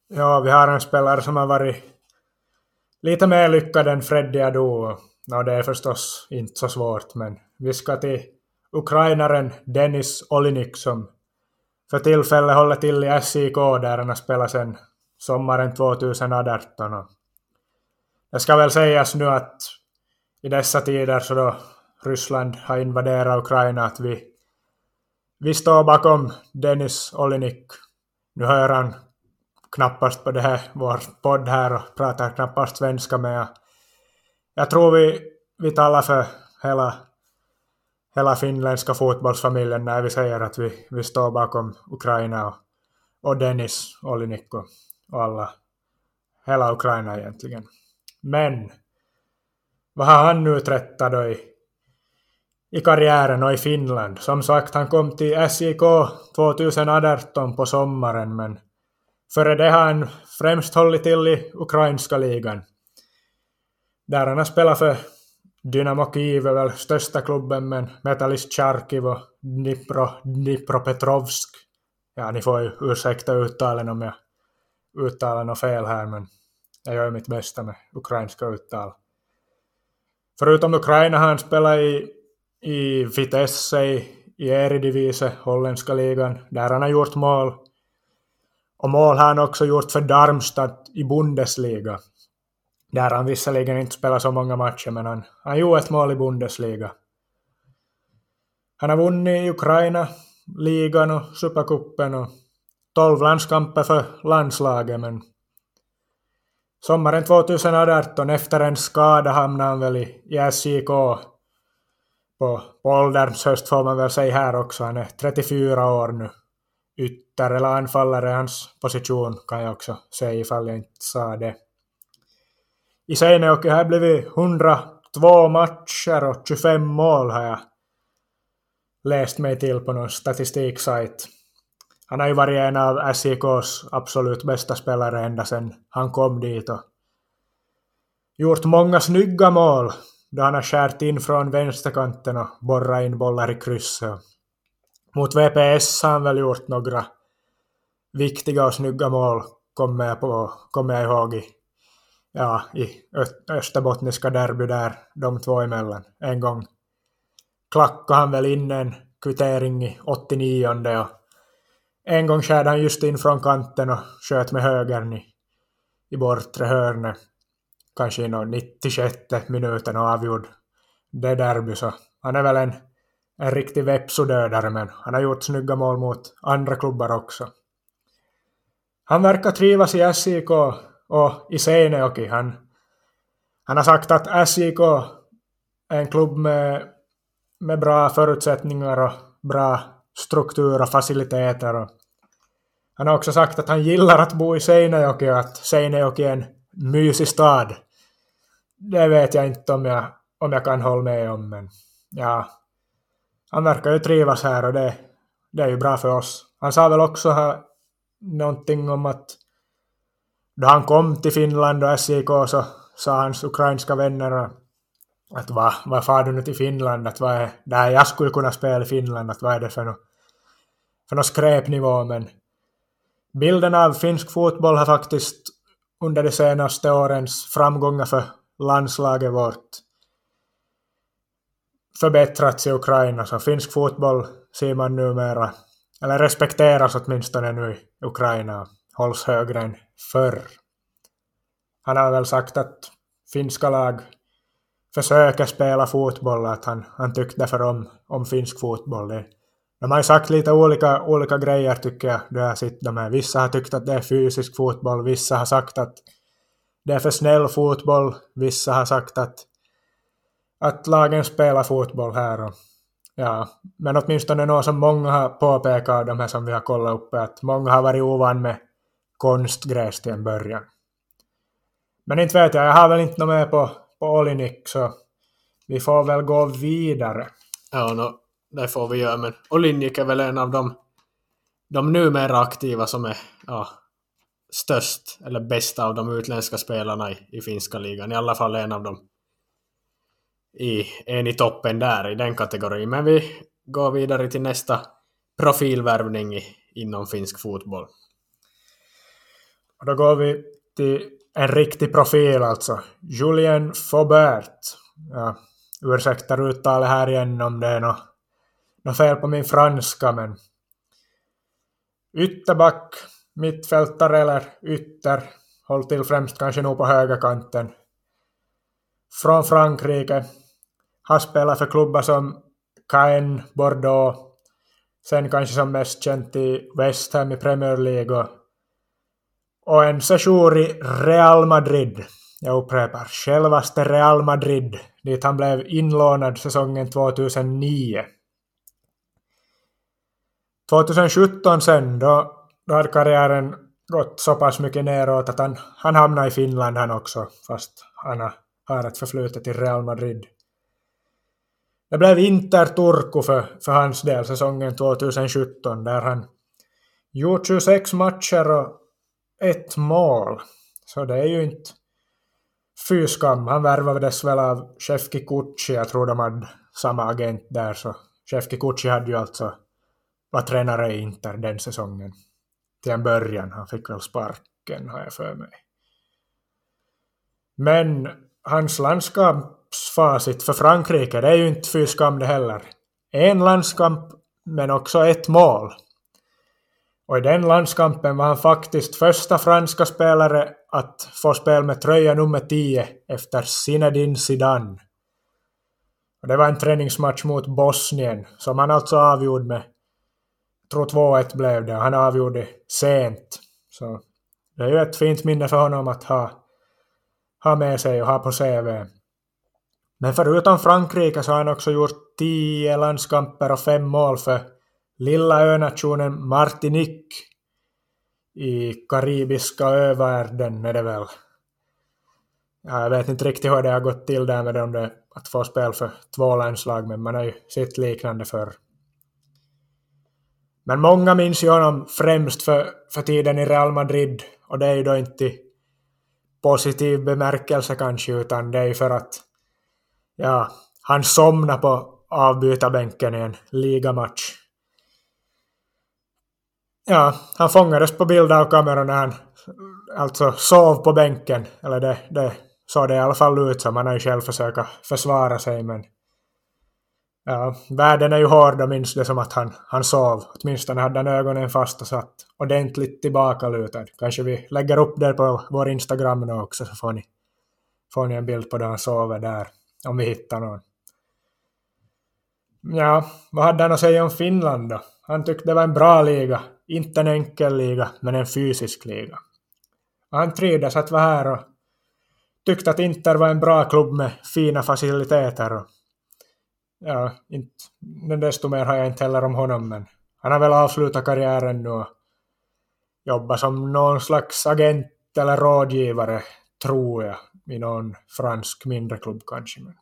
Ja, vi har en spelare som har varit lite mer lyckad än Freddy Adu. Och det är förstås inte så svårt, men vi ska till ukrainaren Dennis Olinik som för tillfället håller till i SIK där han har spelat sedan sommaren 2018. Och det ska väl sägas nu att i dessa tider så då Ryssland har invaderat Ukraina att vi, vi står bakom Dennis Olinik nu hör han knappast på det här, vår podd här och pratar knappast svenska men jag, jag tror vi, vi talar för hela, hela finländska fotbollsfamiljen när vi säger att vi, vi står bakom Ukraina och och Dennis Olinikko och alla, hela Ukraina egentligen. Men vad har han uträttat då i, i karriären och i Finland? Som sagt, han kom till SJK 2018 på sommaren, men före det har han främst hållit till i ukrainska ligan. Där han har spelat för Dynamo Kiev är väl största klubben, men Metallist Charkiv och Dnipro, Dnipropetrovsk. Ja, ni får ju ursäkta uttalen om jag uttalar något fel här, men jag gör mitt bästa med ukrainska uttal. Förutom Ukraina har han spelat i, i Vitesse i Eredivisie, holländska ligan, där han har gjort mål. Och mål har han också gjort för Darmstadt i Bundesliga. Där han visserligen inte spelat så många matcher, men han, han gjorde ett mål i Bundesliga. Han har vunnit i Ukraina, ligan och supercupen och 12 landskamper för landslaget, men sommaren 2018 efter en skada hamnade han väl i, SJK på, på ålderns höst får man väl säga här också. Han är 34 år nu. Ytter eller anfallare hans position kan jag också säga ifall jag inte sa det. I Seinejoki har det blivit 102 matcher och 25 mål har jag läst mig till på någon statistiksajt. Han har ju varit en av SJKs absolut bästa spelare ända sedan han kom dit och gjort många snygga mål då han har skärt in från vänsterkanten och borrat in bollar i krysset. Mot VPS har han väl gjort några viktiga och snygga mål, kommer jag, på, kommer jag ihåg, i, ja, i österbottniska derby där, de två emellan. En gång klackade han väl in en kvittering i 89 och en gång skärde han just in från kanten och sköt med högern i, i bortre hörnet. Kanske i 96 minuten och avgjorde det derby, så han är väl en, en riktig vepsodödare, men han har gjort snygga mål mot andra klubbar också. Han verkar trivas i SIK och i Seinejoki. Han, han har sagt att SJK är en klubb med, med bra förutsättningar och bra struktur och faciliteter. Och han har också sagt att han gillar att bo i Seinejoki och att Seinejoki är en mysig stad. Det vet jag inte om jag, om jag kan hålla med om, men ja. Han verkar ju trivas här och det, det är ju bra för oss. Han sa väl också här någonting om att då han kom till Finland och SJK så sa hans ukrainska vänner att vad, vad far du nu till Finland, att vad är, där jag skulle kunna spela i Finland, att vad är det för något för skräpnivå, men bilden av finsk fotboll har faktiskt under de senaste årens framgångar för landslaget vårt förbättrats i Ukraina, så finsk fotboll ser man numera, eller respekteras åtminstone nu i Ukraina, hålls högre än förr. Han har väl sagt att finska lag försöker spela fotboll, att han, han tyckte för om, om finsk fotboll. Det, de har ju sagt lite olika, olika grejer tycker jag, då sitter med. Vissa har tyckt att det är fysisk fotboll, vissa har sagt att det är för snäll fotboll, vissa har sagt att, att lagen spelar fotboll här. Och, ja, men åtminstone något som många har påpekat, de här som vi har kollat upp, att många har varit ovan med konstgräs till en början. Men inte vet jag, jag har väl inte något med på, på Olinik, så vi får väl gå vidare. Ja, no, det får vi göra, men Olinik är väl en av de, de numera aktiva som är ja, störst, eller bästa av de utländska spelarna i, i finska ligan. I alla fall en av dem i, en i toppen där, i den kategorin. Men vi går vidare till nästa profilvärvning i, inom finsk fotboll. Och då går vi till en riktig profil alltså. Julien Faubert. Ja, ursäktar uttalet här igen om det är något, något fel på min franska, men ytterback, mittfältare eller ytter, håll till främst kanske nog på högerkanten. Från Frankrike, har spelat för klubbar som Caen, Bordeaux, sen kanske som mest känt i West Ham i Premier League och och en sejour i Real Madrid. Jag upprepar, självaste Real Madrid, dit han blev inlånad säsongen 2009. 2017 sen, då då hade karriären gått så pass mycket neråt att han, han hamnade i Finland han också, fast han har ett förflutet i Real Madrid. Det blev Inter Turku för, för hans del säsongen 2017 där han gjort 26 matcher och ett mål. Så det är ju inte fy skam. Han värvades väl av Chef Kikuchi, jag tror de hade samma agent där. Så Chef Kikuchi hade ju alltså var tränare i Inter den säsongen. Till en början. Han fick väl sparken har jag för mig. Men hans landskapsfacit för Frankrike, det är ju inte fy skam det heller. En landskamp, men också ett mål. Och i den landskampen var han faktiskt första franska spelare att få spel med tröja nummer 10 efter Zinedine Zidane. Och det var en träningsmatch mot Bosnien som han alltså avgjorde med, jag tror 2-1 blev det, han avgjorde sent. Så det är ju ett fint minne för honom att ha, ha med sig och ha på CV. Men förutom Frankrike så har han också gjort 10 landskamper och 5 mål för lilla önationen Martinique i karibiska övärlden är det väl. Ja, jag vet inte riktigt hur det har gått till där med dem det, att få spel för två landslag, men man har ju sett liknande för. Men många minns ju honom främst för, för tiden i Real Madrid och det är ju då inte i positiv bemärkelse kanske, utan det är ju för att ja, han somnade på avbytarbänken i en ligamatch Ja, han fångades på bild av kameran när han alltså sov på bänken. Eller det, det såg det i alla fall ut som. Han har ju själv försökt försvara sig men ja, världen är ju hård och minns det som att han, han sov. Åtminstone hade han ögonen fast och satt ordentligt tillbakalutad. Kanske vi lägger upp det på vår Instagram nu också så får ni, får ni en bild på där han sover där. Om vi hittar någon. Ja, vad hade han att säga om Finland då? Han tyckte det var en bra liga. Inte en enkel liga, men en fysisk liga. Och han trivdes att vara här och tyckte att Inter var en bra klubb med fina faciliteter. Och ja, inte, desto mer har jag inte heller om honom, men han har väl avslutat karriären nu och jobbat som någon slags agent eller rådgivare, tror jag, i någon fransk mindre klubb kanske. Men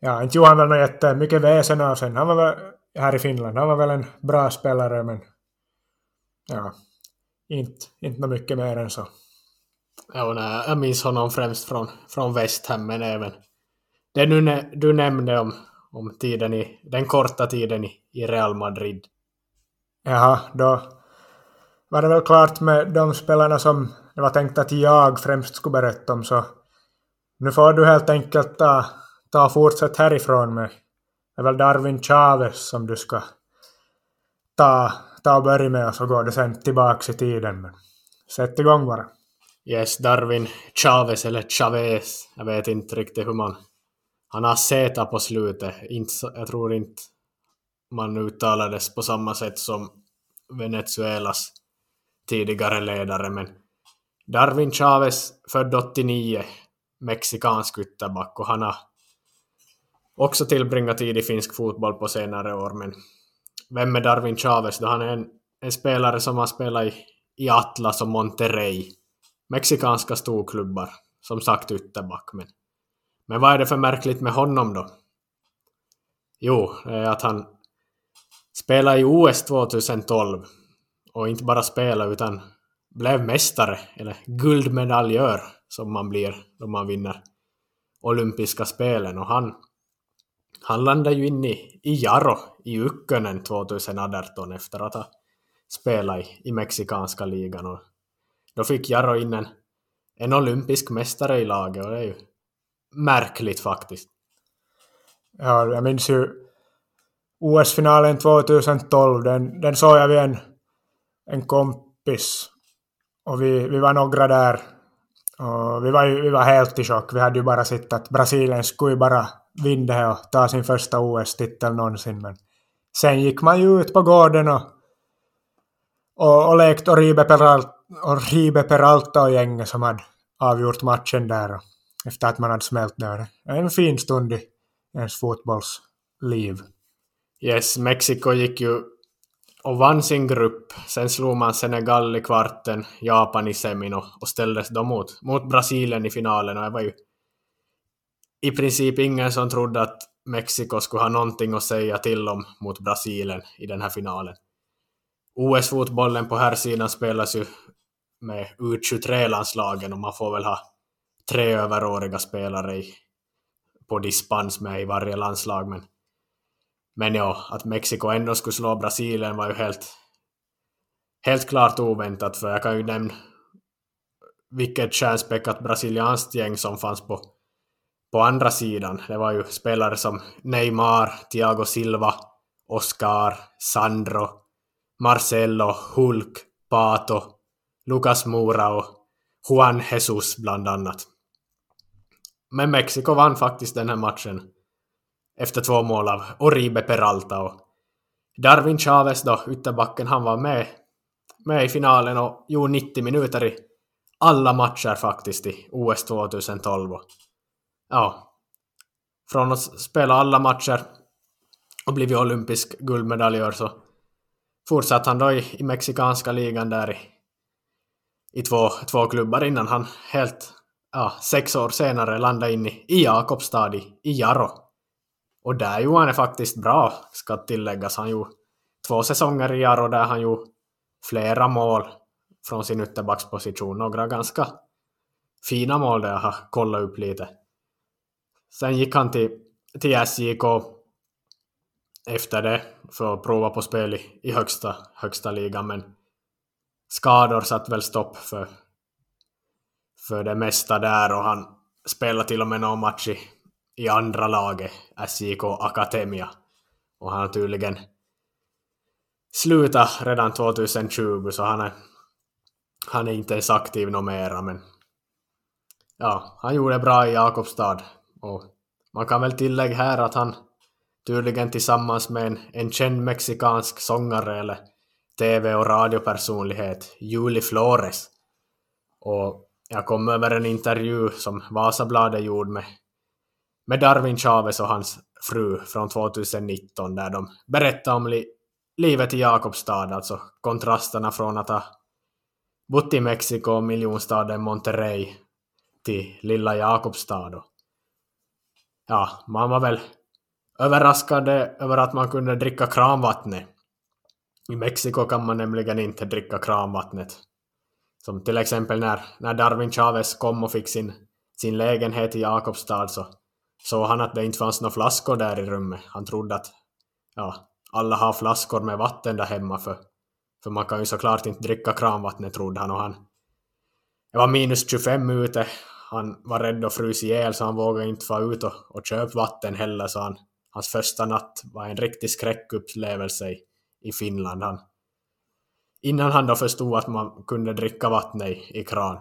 ja, inte gjorde han väl något jättemycket väsen av sen. Han var väl här i Finland. Han var väl en bra spelare men ja, inte, inte mycket mer än så. Ja, nej, jag minns honom främst från, från West Ham men även det du, du nämnde om, om tiden i, den korta tiden i, i Real Madrid. Jaha, då var det väl klart med de spelarna som det var tänkt att jag främst skulle berätta om så nu får du helt enkelt ta, ta fortsätt härifrån med det är väl Darwin Chavez som du ska ta, ta och börja med och så går det sen tillbaks i tiden. Men sätt igång bara. Yes, Darwin Chavez eller Chavez. Jag vet inte riktigt hur man... Han har Z på slutet. Inte, jag tror inte man uttalades på samma sätt som Venezuelas tidigare ledare, men Darwin Chavez, född 89, mexikansk ytterback och han har också tillbringat tid i finsk fotboll på senare år, men vem är Darwin Chavez då? Han är en, en spelare som har spelat i, i Atlas och Monterrey. Mexikanska storklubbar, som sagt ytterback. Men, men vad är det för märkligt med honom då? Jo, det är att han spelade i OS 2012 och inte bara spelade utan blev mästare, eller guldmedaljör som man blir då man vinner olympiska spelen. Och han han landade ju in i, i Jaro i Ukkönen 2018 efter att ha spelat i, i mexikanska ligan. Och då fick Jaro in en, en olympisk mästare i laget och det är ju märkligt faktiskt. Ja, jag minns ju OS-finalen 2012, den, den såg jag vid en, en kompis. Och vi, vi var några där. Och vi var, ju, vi var helt i chock. Vi hade ju bara sett att Brasilien skulle ju bara vinna det och ta sin första OS-titel någonsin. Men sen gick man ju ut på gården och, och, och lekt Oribe Peralta, Oribe Peralta och gänget som hade avgjort matchen där. Och, efter att man hade smält där. En fin stund i ens fotbollsliv. Yes, Mexiko gick ju och vann sin grupp. Sen slog man Senegal i kvarten, Japan i semin och, och ställdes då mot, mot Brasilien i finalen. Och det var ju i princip ingen som trodde att Mexiko skulle ha någonting att säga till om mot Brasilien i den här finalen. OS-fotbollen på här sidan spelas ju med U23-landslagen och man får väl ha tre överåriga spelare i, på dispens med i varje landslag. Men, men ja, att Mexiko ändå skulle slå Brasilien var ju helt, helt klart oväntat, för jag kan ju nämna vilket stjärnspäckat brasilianskt gäng som fanns på, på andra sidan. Det var ju spelare som Neymar, Thiago Silva, Oscar, Sandro, Marcelo, Hulk, Pato, Lucas Moura och Juan Jesus bland annat. Men Mexiko vann faktiskt den här matchen efter två mål av Oribe Peralta och Darwin Chavez då, ytterbacken, han var med, med i finalen och gjorde 90 minuter i alla matcher faktiskt i OS 2012. Ja, från att spela alla matcher och blivit olympisk guldmedaljör så fortsatte han då i, i mexikanska ligan där i, i två, två klubbar innan han helt ja, sex år senare landade in i, i Jakobstad i, i Jaro. Och där gjorde han det faktiskt bra, ska tilläggas. Han gjorde två säsonger i Jaro där han gjorde flera mål från sin ytterbacksposition. Några ganska fina mål där jag har kollat upp lite. Sen gick han till, till SJK efter det för att prova på spel i, i högsta, högsta ligan, men skador satt väl stopp för, för det mesta där och han spelade till och med någon match i, i andra laget, SJK Akademia. Och han har tydligen slutat redan 2020 så han är, han är inte ens aktiv något mera men ja, han gjorde bra i Jakobstad och man kan väl tillägga här att han tydligen tillsammans med en, en känd mexikansk sångare eller tv och radiopersonlighet, Julie Flores. Och jag kom över en intervju som Vasabladet gjorde med, med Darwin Chavez och hans fru från 2019 där de berättade om li, livet i Jakobstad, alltså kontrasterna från att ha bott i Mexiko och miljonstaden Monterrey till lilla Jakobstad ja, man var väl överraskad över att man kunde dricka kranvattnet. I Mexiko kan man nämligen inte dricka kranvattnet. Som till exempel när, när Darwin Chavez kom och fick sin, sin lägenhet i Jakobstad så såg han att det inte fanns några flaskor där i rummet. Han trodde att ja, alla har flaskor med vatten där hemma för, för man kan ju såklart inte dricka kranvattnet trodde han och han det var minus 25 ute. Han var rädd att frysa ihjäl så han vågade inte vara ut och, och köpa vatten heller så han, hans första natt var en riktig skräckupplevelse i, i Finland. Han, innan han då förstod att man kunde dricka vatten i, i kran.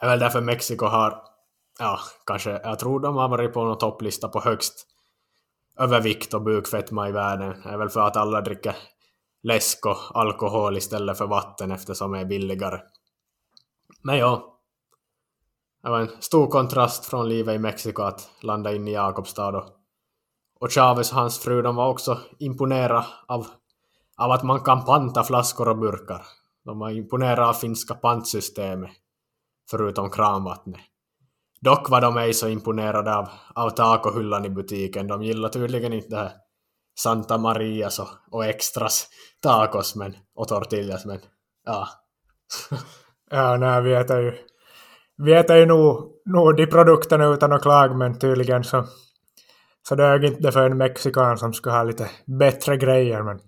Det är väl därför Mexiko har, ja, kanske, jag tror de har varit på någon topplista på högst övervikt och bukfetma i världen. Det är väl för att alla dricker läsk och alkohol istället för vatten eftersom det är billigare. Men ja, det var en stor kontrast från livet i Mexiko att landa in i Jakobstad och, och Chavez och hans fru de var också imponerade av, av att man kan panta flaskor och burkar. De var imponerade av finska pantsystemet, förutom kranvattnet. Dock var de ej så imponerade av, av tacohyllan i butiken. De gillade tydligen inte det här Santa Marias och, och extras tacos men, och tortillas, men ja. <laughs> ja, nej, vi äter ju, vi äter ju nog, nog de produkterna utan att klaga, men tydligen så, så dög inte för en mexikan som ska ha lite bättre grejer. Men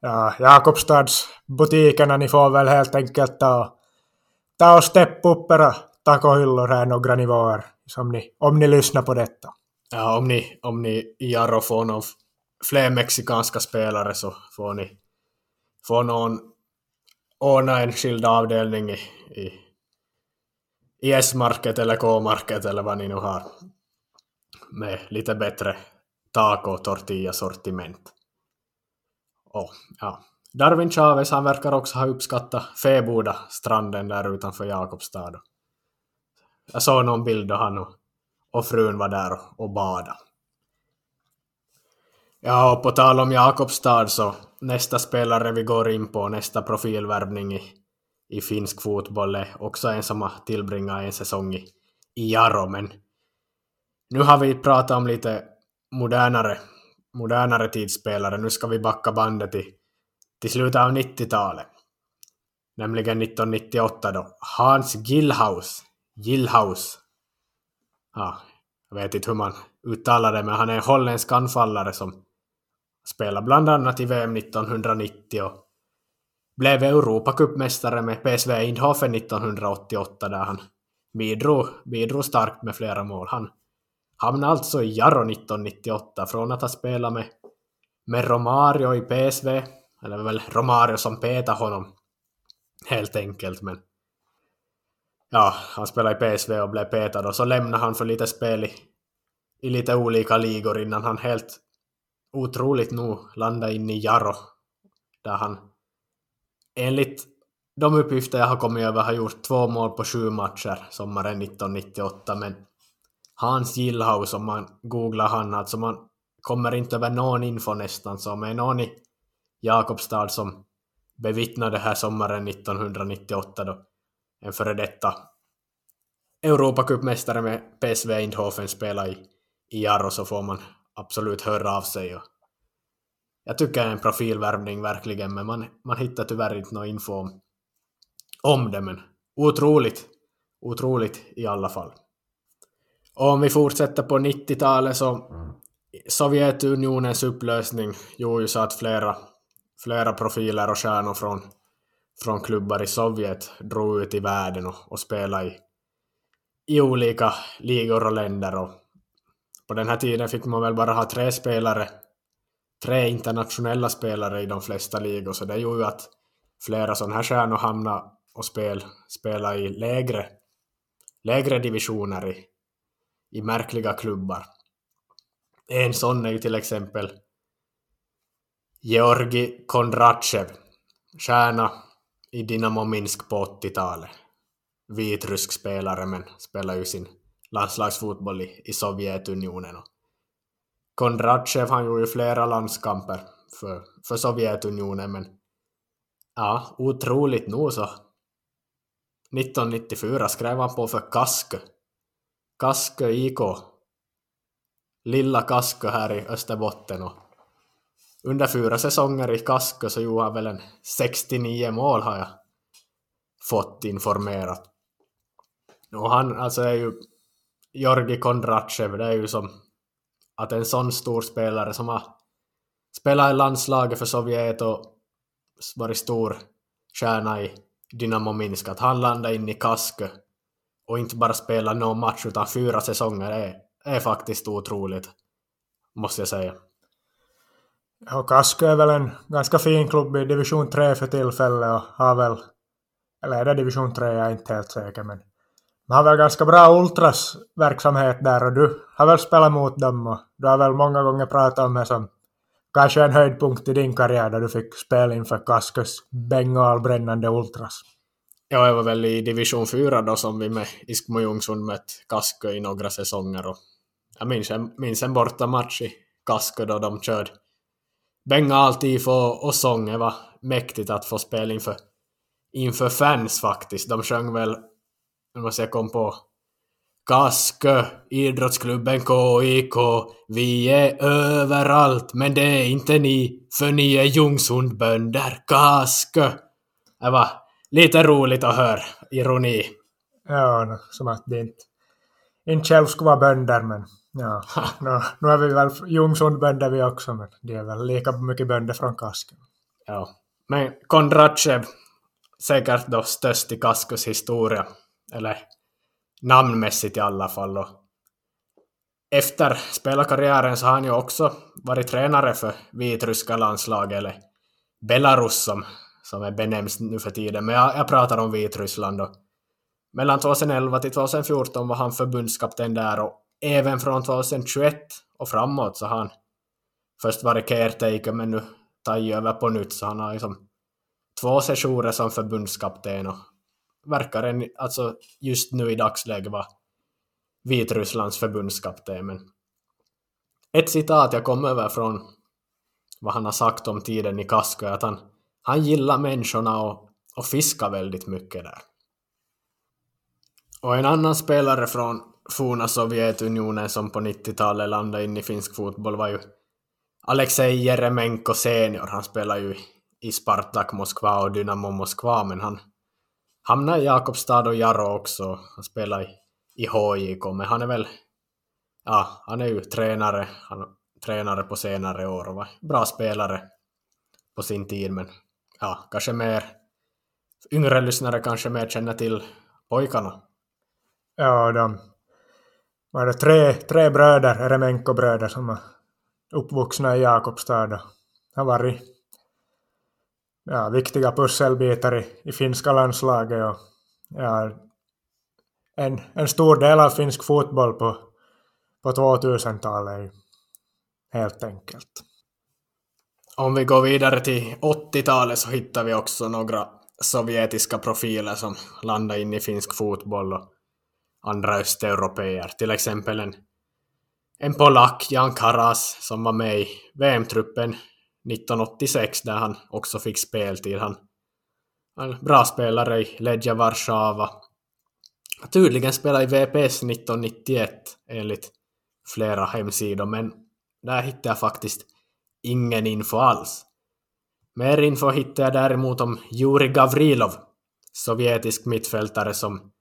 ja, Jakobstadsbutikerna, ni får väl helt enkelt ta, ta och steppa upp era tacohyllor här några nivåer, som ni, om ni lyssnar på detta. Ja, om ni, om ni i Jarro får någon fler mexikanska spelare så får ni får någon ordna en skild avdelning i, i, i S-market eller K-market eller vad ni nu har med lite bättre taco tortilla sortiment. Och, ja. Darwin Chavez han verkar också ha uppskattat Feboda stranden där utanför Jakobstad. Jag såg någon bild då han och, och frun var där och, och badade. Ja, och på tal om Jakobstad så nästa spelare vi går in på, nästa profilvärvning i, i finsk fotboll är också en som har tillbringat en säsong i, i Jaro, men nu har vi pratat om lite modernare, modernare tidsspelare. Nu ska vi backa bandet till, till slutet av 90-talet. Nämligen 1998 då. Hans Gillhaus. Gillhaus. Ja, jag vet inte hur man uttalar det, men han är en holländsk anfallare som spelar bland annat i VM 1990 och blev Europacupmästare med PSV Eindhoven 1988 där han bidrog, bidrog starkt med flera mål. Han hamnade alltså i Jarro 1998 från att ha spelat med, med Romario i PSV, eller väl Romario som petade honom helt enkelt, men ja, han spelade i PSV och blev petad och så lämnade han för lite spel i, i lite olika ligor innan han helt otroligt nog landade in i Jarro, där han enligt de uppgifter jag har kommit över har gjort två mål på sju matcher sommaren 1998, men Hans Gillhaus, om man googlar han, alltså man kommer inte över någon info nästan, så om är någon i Jakobstad som bevittnade här sommaren 1998 då en före detta Europacupmästare med PSV Eindhoven spelar i, i Jarro så får man absolut höra av sig. Och jag tycker det är en profilvärvning verkligen, men man, man hittar tyvärr inte någon info om, om det. Men otroligt, otroligt i alla fall. Och om vi fortsätter på 90-talet så Sovjetunionens upplösning gjorde ju så att flera, flera profiler och stjärnor från, från klubbar i Sovjet drog ut i världen och, och spelade i, i olika ligor och länder. Och på den här tiden fick man väl bara ha tre spelare, tre internationella spelare i de flesta ligor, så det gjorde ju att flera sådana här stjärnor hamnade och spel, spelade i lägre, lägre divisioner i, i märkliga klubbar. En sån är ju till exempel Georgi Kondratjev, stjärna i Dynamo Minsk på 80-talet. Vitrysk spelare men spelar ju sin landslagsfotboll i, i Sovjetunionen. Kondratjev han gjorde ju flera landskamper för, för Sovjetunionen men ja, otroligt nog så 1994 skrev han på för Kaskö Kaskö IK. Lilla Kaskö här i Österbotten och under fyra säsonger i Kaskö så gjorde han väl en 69 mål har jag fått informerat. Och han alltså är ju Georgi Kondratjev, det är ju som att en sån stor spelare som har spelat i landslaget för Sovjet och varit stor stjärna i Dynamo Minsk, att han landade in i Kaskö och inte bara spela någon match utan fyra säsonger är, är faktiskt otroligt, måste jag säga. Och Kaskö är väl en ganska fin klubb i division 3 för tillfället och har väl, eller är det division 3, jag är inte helt säker, men de har väl ganska bra Ultras-verksamhet där och du har väl spelat mot dem och du har väl många gånger pratat om det som kanske en höjdpunkt i din karriär där du fick spela inför Kaskus bengalbrännande ultras. Ja, jag var väl i division 4 då som vi med Iskmo Ljungsund mött Kaskö i några säsonger och jag minns en, minns en bortamatch i Kaskö då de körde bengaltifo och sång. Det var mäktigt att få spela inför, inför fans faktiskt. De sjöng väl, måste jag komma på, Kaskö, idrottsklubben KIK, vi är överallt, men det är inte ni, för ni är Ljungsundbönder, Kaskö. Det var lite roligt att höra ironi. Ja, som att det inte, inte själv skulle vara bönder, men ja, nu, nu är vi väl Ljungsundbönder vi också, men det är väl lika mycket bönder från Kasken. Ja, men Kondrachev, säkert då störst i Kaskos historia, eller namnmässigt i alla fall. Och efter spelarkarriären så har han ju också varit tränare för vitryska landslaget, eller Belarus som som är benämns nu för tiden, men jag, jag pratar om Vitryssland. Och mellan 2011 till 2014 var han förbundskapten där och även från 2021 och framåt så har han först varit caretaker men nu tagit över på nytt så han har liksom två sessioner som förbundskapten och verkar en, alltså just nu i dagsläget vara Vitrysslands förbundskapten. Men ett citat jag kom över från, vad han har sagt om tiden i Kasko är att han, han gillar människorna och, och fiskar väldigt mycket där. Och en annan spelare från forna Sovjetunionen som på 90-talet landade in i finsk fotboll var ju Alexej Jeremenko senior. Han spelar ju i Spartak Moskva och Dynamo Moskva, men han hamnade i Jakobstad och Jaro också. Han spelar i, i HJK, men han är väl... Ja, han är ju tränare. Han tränare på senare år och var bra spelare på sin tid, men ja, kanske mer... Yngre lyssnare kanske mer känner till pojkarna. Ja, de var det tre, tre bröder, Eremenko-bröder, som var uppvuxna i Jakobstad. Han var i ja, viktiga pusselbitar i, i finska landslaget och ja, en, en stor del av finsk fotboll på, på 2000-talet helt enkelt. Om vi går vidare till 80-talet så hittar vi också några sovjetiska profiler som landar in i finsk fotboll och andra östeuropeer. Till exempel en, en polack, Jan Karas, som var med i VM-truppen 1986 där han också fick speltid. Han en bra spelare i Legia Warszawa. Tydligen spelade i VPS 1991 enligt flera hemsidor, men där hittade jag faktiskt ingen info alls. Mer info hittade jag däremot om Juri Gavrilov, sovjetisk mittfältare som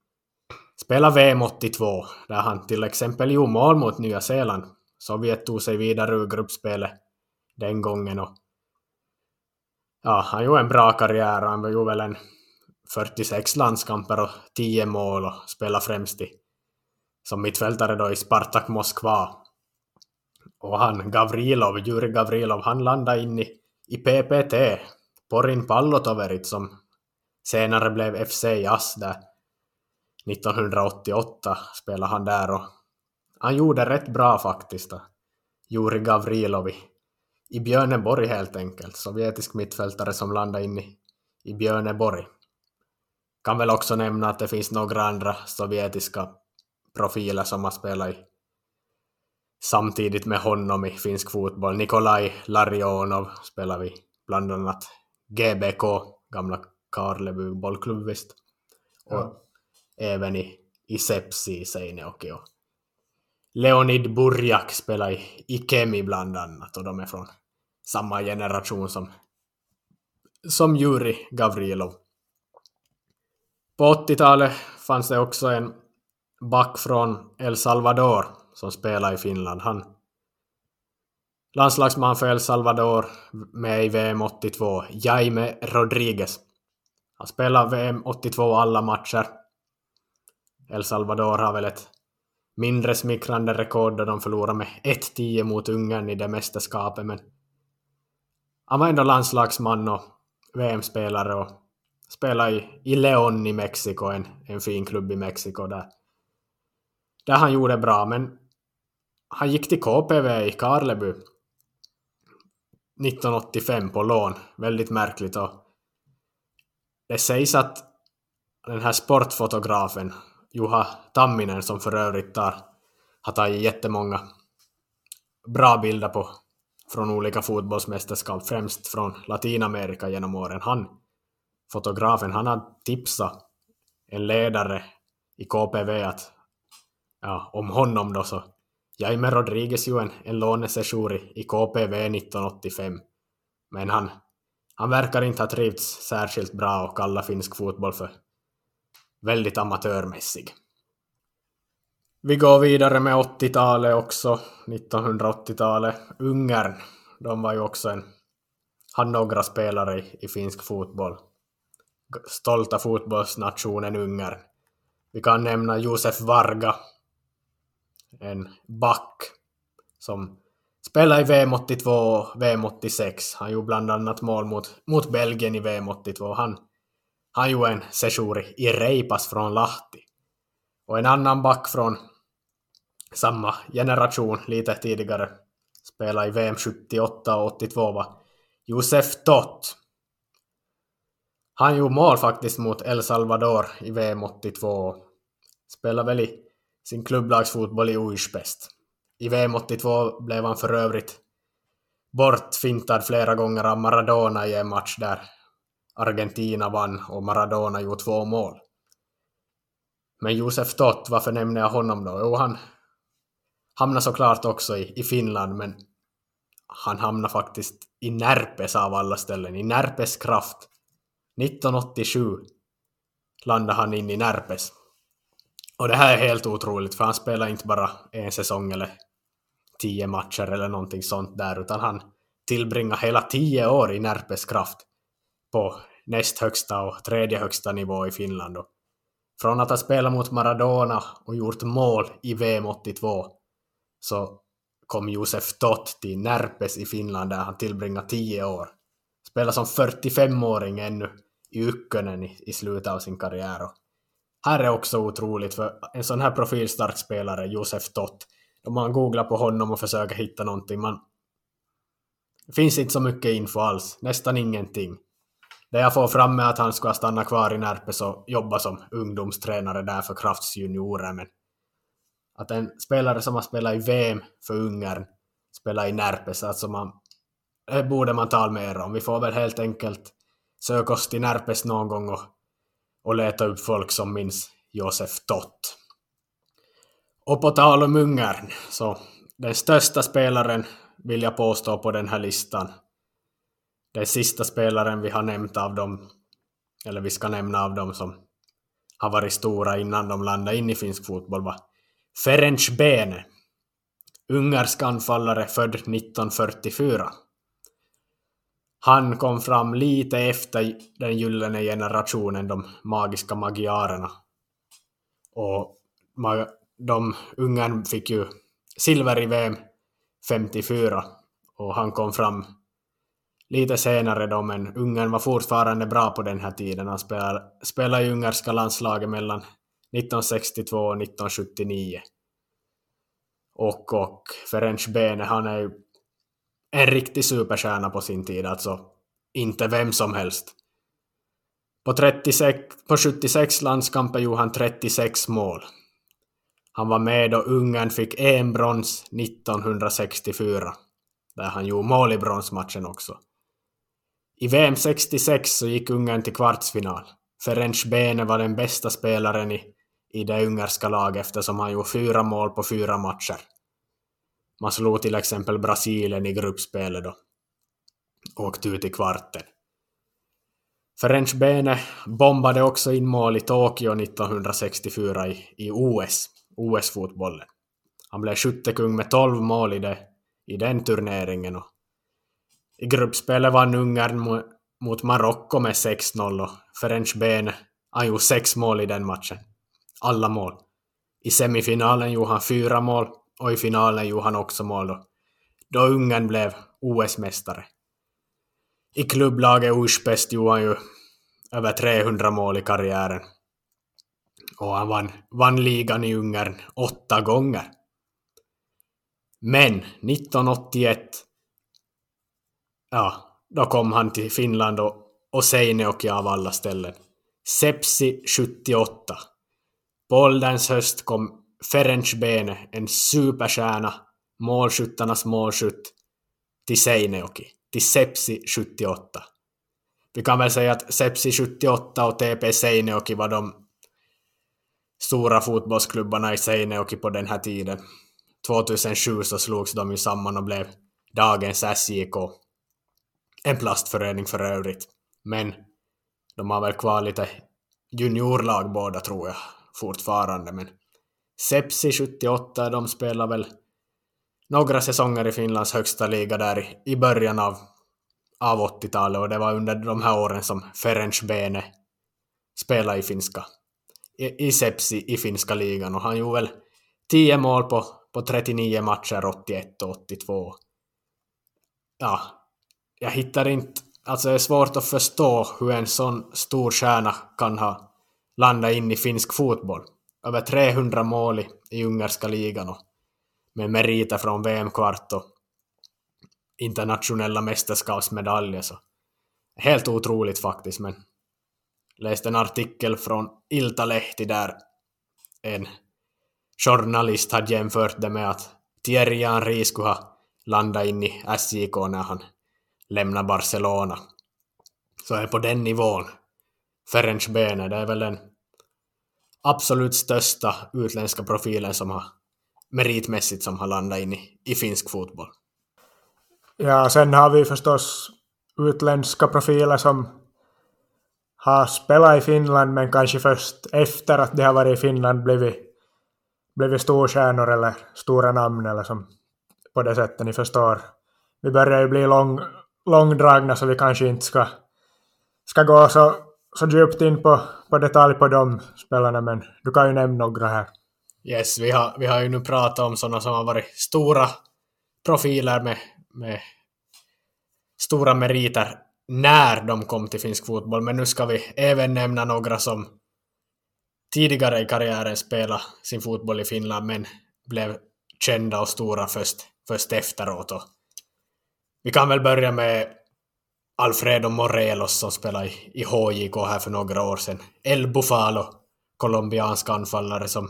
spelar VM 82, där han till exempel gjorde mål mot Nya Zeeland. Sovjet tog sig vidare ur gruppspelet den gången och ja, han gjorde en bra karriär. Han gjorde väl en 46 landskamper och 10 mål och spelade främst i, som mittfältare då i Spartak Moskva. Och han, Gavrilov, Juri Gavrilov, han landade in i, i PPT, Porin Pallotoverit, som senare blev FC Jas där 1988 spelade han där och han gjorde rätt bra faktiskt. Juri Gavrilov i, Björneborg helt enkelt, sovjetisk mittfältare som landade in i, i Björneborg. Kan väl också nämna att det finns några andra sovjetiska profiler som har spelat i samtidigt med honom i finsk fotboll. Nikolaj Larionov spelar vi bland annat GBK, gamla Karleby bollklubb visst. Och ja. även i, i Sepsi i Seinejoki. Och Leonid Burjak spelar i, i Kemi bland annat och de är från samma generation som, som Juri Gavrilov. På 80-talet fanns det också en back från El Salvador som spelar i Finland. Han landslagsman för El Salvador med i VM 82, Jaime Rodriguez. Han spelar VM 82 alla matcher. El Salvador har väl ett mindre smickrande rekord då de förlorade med 1-10 mot Ungern i det mästerskapet, men han var ändå landslagsman och VM-spelare och spelade i, i León i Mexiko, en, en fin klubb i Mexiko där, där han gjorde bra, men han gick till KPV i Karleby 1985 på lån. Väldigt märkligt och det sägs att den här sportfotografen Juha Tamminen som för övrigt tar, har tagit jättemånga bra bilder på från olika fotbollsmästerskap, främst från Latinamerika genom åren. Han, fotografen, han har tipsat en ledare i KPV att ja, om honom då så Jaime Rodriguez ju en, en lånesession i KPV 1985. Men han, han verkar inte ha trivts särskilt bra och kalla finsk fotboll för väldigt amatörmässig. Vi går vidare med 80-talet också, 1980-talet. Ungern, de var ju också en, hade några spelare i, i finsk fotboll. Stolta fotbollsnationen Ungern. Vi kan nämna Josef Varga, en back som spelade i VM 82 och VM 86. Han gjorde bland annat mål mot, mot Belgien i VM 82. Han, han gjorde en sejour i Reipas från Lahti. Och en annan back från samma generation, lite tidigare, spelade i VM 78 och 82 var Josef Tott. Han gjorde mål faktiskt mot El Salvador i VM 82. Spelade väl i sin klubblagsfotboll i Ujspest. I VM 82 blev han för övrigt bortfintad flera gånger av Maradona i en match där Argentina vann och Maradona gjorde två mål. Men Josef Tott, varför nämner jag honom då? Jo, han hamnar såklart också i, i Finland, men han hamnar faktiskt i Närpes av alla ställen, i Närpes kraft. 1987 landade han in i Närpes. Och det här är helt otroligt, för han spelar inte bara en säsong eller tio matcher eller någonting sånt där, utan han tillbringar hela tio år i Närpes kraft på näst högsta och tredje högsta nivå i Finland. Och från att ha spelat mot Maradona och gjort mål i VM 82 så kom Josef Tott till Närpes i Finland där han tillbringade tio år. Spelade som 45-åring ännu i Ykkönen i, i slutet av sin karriär. Och här är också otroligt för en sån här profilstark spelare, Josef Tott, om man googlar på honom och försöker hitta någonting, man... Det finns inte så mycket info alls, nästan ingenting. Det jag får fram är att han ska stanna kvar i Närpes och jobba som ungdomstränare där för Krafts juniorer, men att en spelare som har spelat i VM för Ungern spelar i Närpes, alltså man, det borde man tala mer om. Vi får väl helt enkelt söka oss till Närpes någon gång och, och leta upp folk som minns Josef Tott. Och på tal om Ungern, så den största spelaren vill jag påstå på den här listan. Den sista spelaren vi har nämnt av dem, eller vi ska nämna av dem som har varit stora innan de landade in i finsk fotboll var Ferenc Bene, ungersk anfallare född 1944. Han kom fram lite efter den gyllene generationen, de magiska magiarerna. Och de Ungern fick ju silver i VM 54 och han kom fram lite senare då, men Ungern var fortfarande bra på den här tiden. Han spelade, spelade i ungerska landslaget mellan 1962 och 1979. Och, och Ferenc Bene, han är ju en riktig superstjärna på sin tid, alltså inte vem som helst. På, 36, på 76 landskamper gjorde han 36 mål. Han var med då Ungern fick en brons 1964, där han gjorde mål i bronsmatchen också. I VM 66 så gick Ungern till kvartsfinal. Ferenc Bene var den bästa spelaren i, i det ungerska laget eftersom han gjorde fyra mål på fyra matcher. Man slog till exempel Brasilien i gruppspelet då. Åkte ut i kvarten. Ferenc Bene bombade också in mål i Tokyo 1964 i, i OS, OS-fotbollen. Han blev skyttekung med 12 mål i, det, i den turneringen och i gruppspelet vann Ungern mot Marocko med 6-0 och Ferenc Bene han gjorde sex mål i den matchen. Alla mål. I semifinalen gjorde han fyra mål och i finalen gjorde han också mål då, då Ungern blev OS-mästare. I klubblaget Uspest gjorde han ju över 300 mål i karriären. Och han vann, vann ligan i Ungern åtta gånger. Men 1981 ja, då kom han till Finland och, och Seinejoki av alla ställen. Sepsi 78. På ålderns höst kom Ferenc Bene, en superstjärna, målskyttarnas målskytt, till Seinejoki, till Sepsi 78. Vi kan väl säga att Sepsi 78 och TP Seinejoki var de stora fotbollsklubbarna i Seinejoki på den här tiden. 2007 så slogs de ju samman och blev dagens SJK. En plastförening för övrigt. Men de har väl kvar lite juniorlag båda tror jag fortfarande. Men Sepsi 78, de spelar väl några säsonger i Finlands högsta liga där i början av, av 80-talet och det var under de här åren som Ferenc Bene spelade i finska i, i Sepsi i finska ligan och han gjorde väl 10 mål på, på 39 matcher 81 och 82. Ja, jag hittar inte, alltså det är svårt att förstå hur en sån stor stjärna kan ha landa in i finsk fotboll. Över 300 mål i, i ungerska ligan och med meriter från VM-kvart och internationella mästerskapsmedaljer. Så. Helt otroligt faktiskt, men läste en artikel från Iltalehti där en journalist hade jämfört det med att Thierry Henry skulle ha landat in i SJK när han lämnade Barcelona. Så är på den nivån Ferenc Bene, det är väl den absolut största utländska profilen som har meritmässigt som har landat in i, i finsk fotboll. Ja, sen har vi förstås utländska profiler som har spelat i Finland men kanske först efter att de har varit i Finland blivit, blivit storstjärnor eller stora namn eller som på det sättet ni förstår. Vi börjar ju bli lång, långdragna så vi kanske inte ska, ska gå så, så djupt in på, på detalj på de spelarna men du kan ju nämna några här. Yes, vi har, vi har ju nu pratat om sådana som har varit stora profiler med, med stora meriter när de kom till finsk fotboll, men nu ska vi även nämna några som tidigare i karriären spelade sin fotboll i Finland men blev kända och stora först, först efteråt. Och vi kan väl börja med Alfredo Morelos som spelade i, i HJK här för några år sedan. El Bufalo, colombiansk anfallare som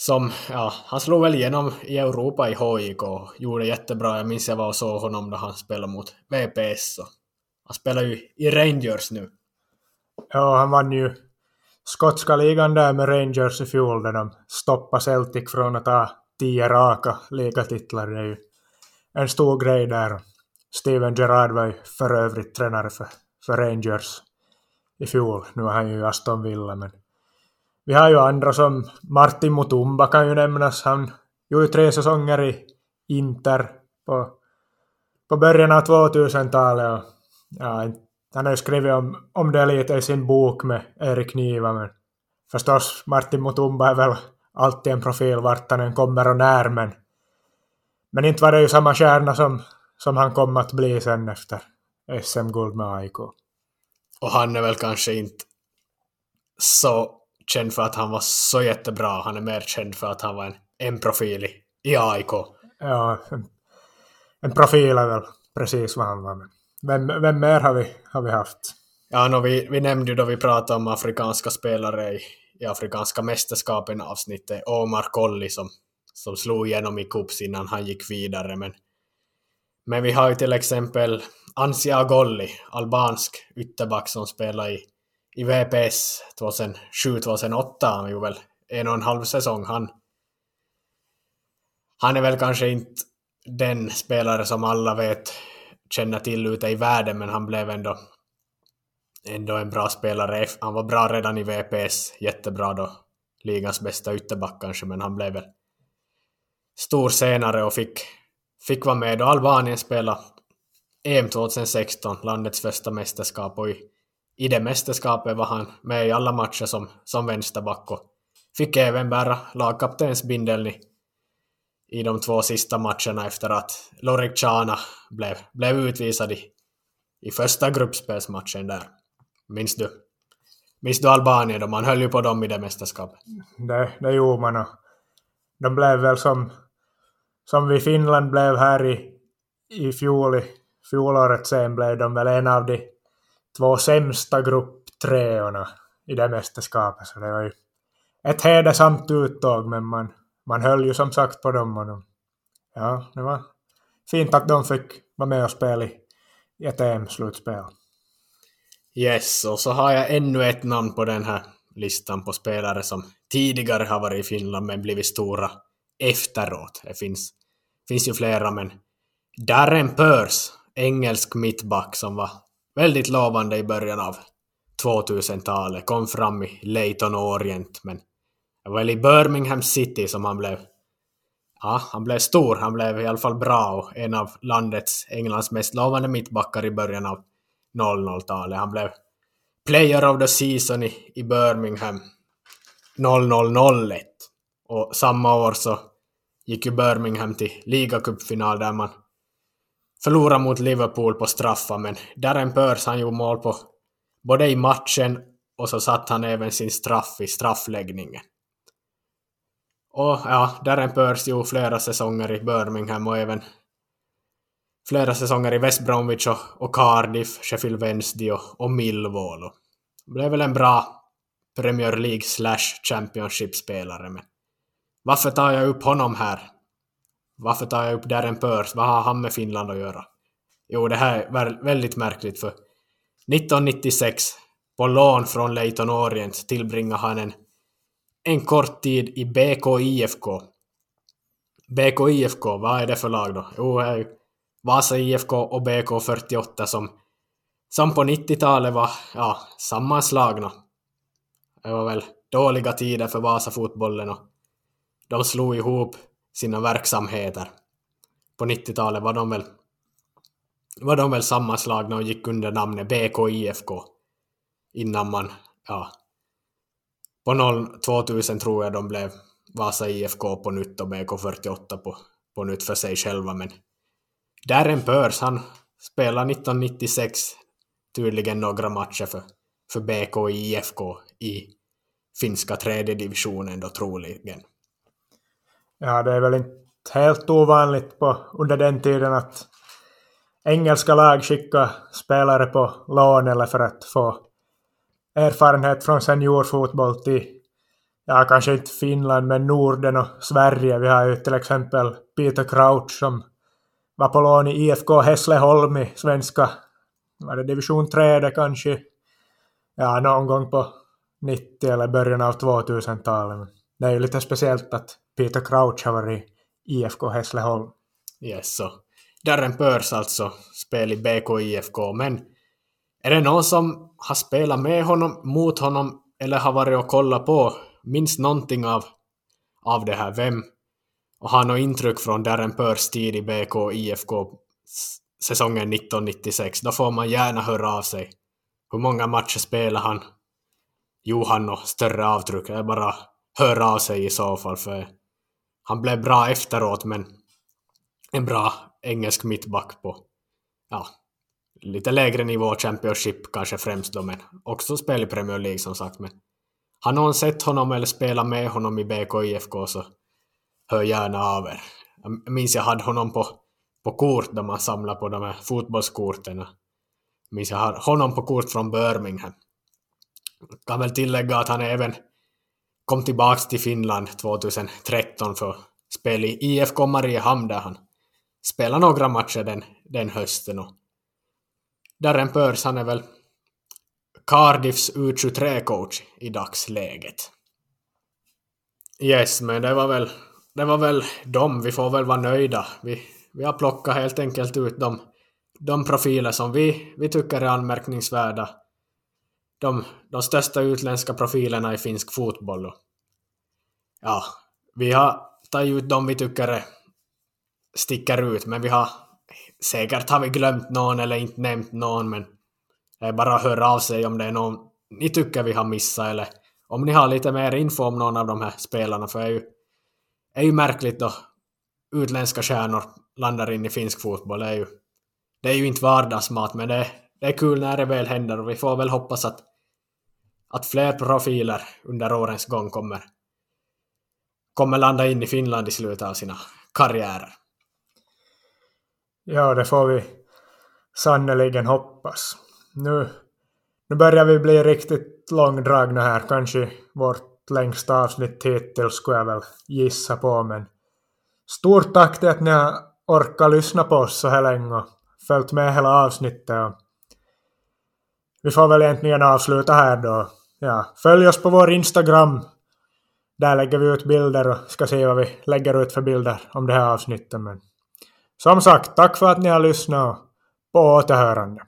som, ja, han slog väl igenom i Europa i HJK och gjorde jättebra. Jag minns jag var och såg honom då han spelade mot VPS. Och han spelar ju i Rangers nu. Ja, han vann ju skotska ligan där med Rangers i fjol där de stoppade Celtic från att ta tio raka ligatitlar. Det är ju en stor grej där. Steven Gerrard var ju för övrigt tränare för, för Rangers i fjol. Nu är han ju i Aston Villa, men vi har ju andra som Martin Mutumba kan ju nämnas. Han gjorde tre säsonger i Inter på, på början av 2000-talet. ja, han har ju skrivit om, om det lite i sin bok med Erik Niva, men förstås Martin Mutumba är väl alltid en profil vart han än kommer och när, men, men inte var det ju samma stjärna som, som han kom att bli sen efter SM-guld med AIK. Och han är väl kanske inte så känd för att han var så jättebra. Han är mer känd för att han var en, en profil i, i AIK. Ja, en, en profil är väl precis vad han var. Men vem, vem mer har vi, har vi haft? Ja, no, vi, vi nämnde ju då vi pratade om afrikanska spelare i, i afrikanska mästerskapen avsnittet, Omar Kolli som, som slog igenom i Kups innan han gick vidare. Men, men vi har ju till exempel Ansia Golli, albansk ytterback som spelade i i VPS 2007-2008. Han gjorde väl en och en halv säsong. Han, han är väl kanske inte den spelare som alla vet känner till ute i världen, men han blev ändå, ändå en bra spelare. Han var bra redan i VPS, jättebra då. Ligans bästa ytterback kanske, men han blev väl stor senare och fick, fick vara med då Albanien spelade EM 2016, landets första mästerskap, och i i det mästerskapet var han med i alla matcher som, som vänsterback och fick även bära lagkaptensbindeln i, i de två sista matcherna efter att Lorik Chana blev, blev utvisad i, i första gruppspelsmatchen där. Minns du? Minns du Albanien då? Man höll ju på dem i det mästerskapet. Det, det gjorde man och de blev väl som, som vi Finland blev här i, i fjol, i fjolåret sen blev de väl en av de två sämsta grupptreorna i det mästerskapet. Så det var ju ett hedersamt uttåg, men man, man höll ju som sagt på dem. Och de, ja, det var fint att de fick vara med och spela i ett EM-slutspel. Yes, och så har jag ännu ett namn på den här listan på spelare som tidigare har varit i Finland men blivit stora efteråt. Det finns, finns ju flera, men Darren Purs, engelsk mittback som var väldigt lovande i början av 2000-talet, kom fram i Leighton Orient, men det var väl i Birmingham City som han blev Ja, han blev stor, han blev i alla fall bra och en av landets, Englands mest lovande mittbackar i början av 00-talet. Han blev Player of the Season i, i Birmingham 0001. Och samma år så gick ju Birmingham till ligacupfinal där man förlorade mot Liverpool på straffar, men Darren Purs han gjorde mål på både i matchen och så satt han även sin straff i straffläggningen. Och ja, Darren Purs gjorde flera säsonger i Birmingham och även flera säsonger i West Bromwich och, och Cardiff, Sheffield Wednesday och, och Millwall. Och det blev väl en bra Premier League slash Championship-spelare, men varför tar jag upp honom här? varför tar jag upp Darren Pörs? Vad har han med Finland att göra? Jo, det här är väldigt märkligt för 1996 på lån från Leighton Orient tillbringade han en, en kort tid i BK IFK. BK IFK, vad är det för lag då? Jo, det är ju Vasa IFK och BK 48 som, som på 90-talet var ja, sammanslagna. Det var väl dåliga tider för Vasa-fotbollen och de slog ihop sina verksamheter. På 90-talet var de väl var de väl sammanslagna och gick under namnet BKIFK innan man, ja, på 0, 2000 tror jag de blev Vasa IFK på nytt och BK48 på, på nytt för sig själva men Darren Pörs han spelade 1996 tydligen några matcher för, för BK IFK i finska tredje divisionen då troligen. Ja, det är väl inte helt ovanligt på, under den tiden att engelska lag skickar spelare på lån eller för att få erfarenhet från seniorfotboll till, ja kanske inte Finland, men Norden och Sverige. Vi har ju till exempel Peter Crouch som var på lån i IFK Hässleholm i svenska, var det division 3 det kanske, ja någon gång på 90 eller början av 2000-talet. Det är ju lite speciellt att Peter Crouch har varit i IFK Hässleholm. Yes, så. Darren Pörs alltså, spel i BK IFK, men är det någon som har spelat med honom, mot honom eller har varit och kollat på, minns någonting av, av det här, vem? Och har något intryck från Darren Pörs tid i BK IFK säsongen 1996, då får man gärna höra av sig. Hur många matcher spelar han? Johan och större avtryck, det är bara höra av sig i så fall, för han blev bra efteråt, men en bra engelsk mittback på ja, lite lägre nivå, Championship kanske främst då, men också spel i Premier League som sagt. Men har någon sett honom eller spelat med honom i BK IFK så hör gärna av er. Jag minns jag hade honom på, på kort där man samlar på de här fotbollskorten. Jag minns jag har honom på kort från Birmingham. Jag kan väl tillägga att han även kom tillbaks till Finland 2013 för spel i IFK Mariehamn där han spelade några matcher den, den hösten. Och Darren Pörs han är väl Cardiffs U23-coach i dagsläget. Yes, men det var väl, det var väl dem. Vi får väl vara nöjda. Vi, vi har plockat helt enkelt ut de, de profiler som vi, vi tycker är anmärkningsvärda. De, de största utländska profilerna i finsk fotboll. Och, ja, vi har tagit ut de vi tycker sticker ut, men vi har säkert har vi glömt någon eller inte nämnt någon, men det är bara att höra av sig om det är någon ni tycker vi har missat eller om ni har lite mer info om någon av de här spelarna, för det är ju, är ju märkligt då utländska stjärnor landar in i finsk fotboll. Det är ju, det är ju inte vardagsmat, men det, det är kul när det väl händer och vi får väl hoppas att, att fler profiler under årens gång kommer, kommer landa in i Finland i slutet av sina karriärer. Ja, det får vi sannerligen hoppas. Nu, nu börjar vi bli riktigt långdragna här, kanske vårt längsta avsnitt hittills skulle jag väl gissa på, men stort tack till att ni har orkat lyssna på oss så här länge och följt med hela avsnittet. Och vi får väl egentligen avsluta här då. Ja, följ oss på vår Instagram. Där lägger vi ut bilder och ska se vad vi lägger ut för bilder om det här avsnittet. Men som sagt, tack för att ni har lyssnat och på återhörande.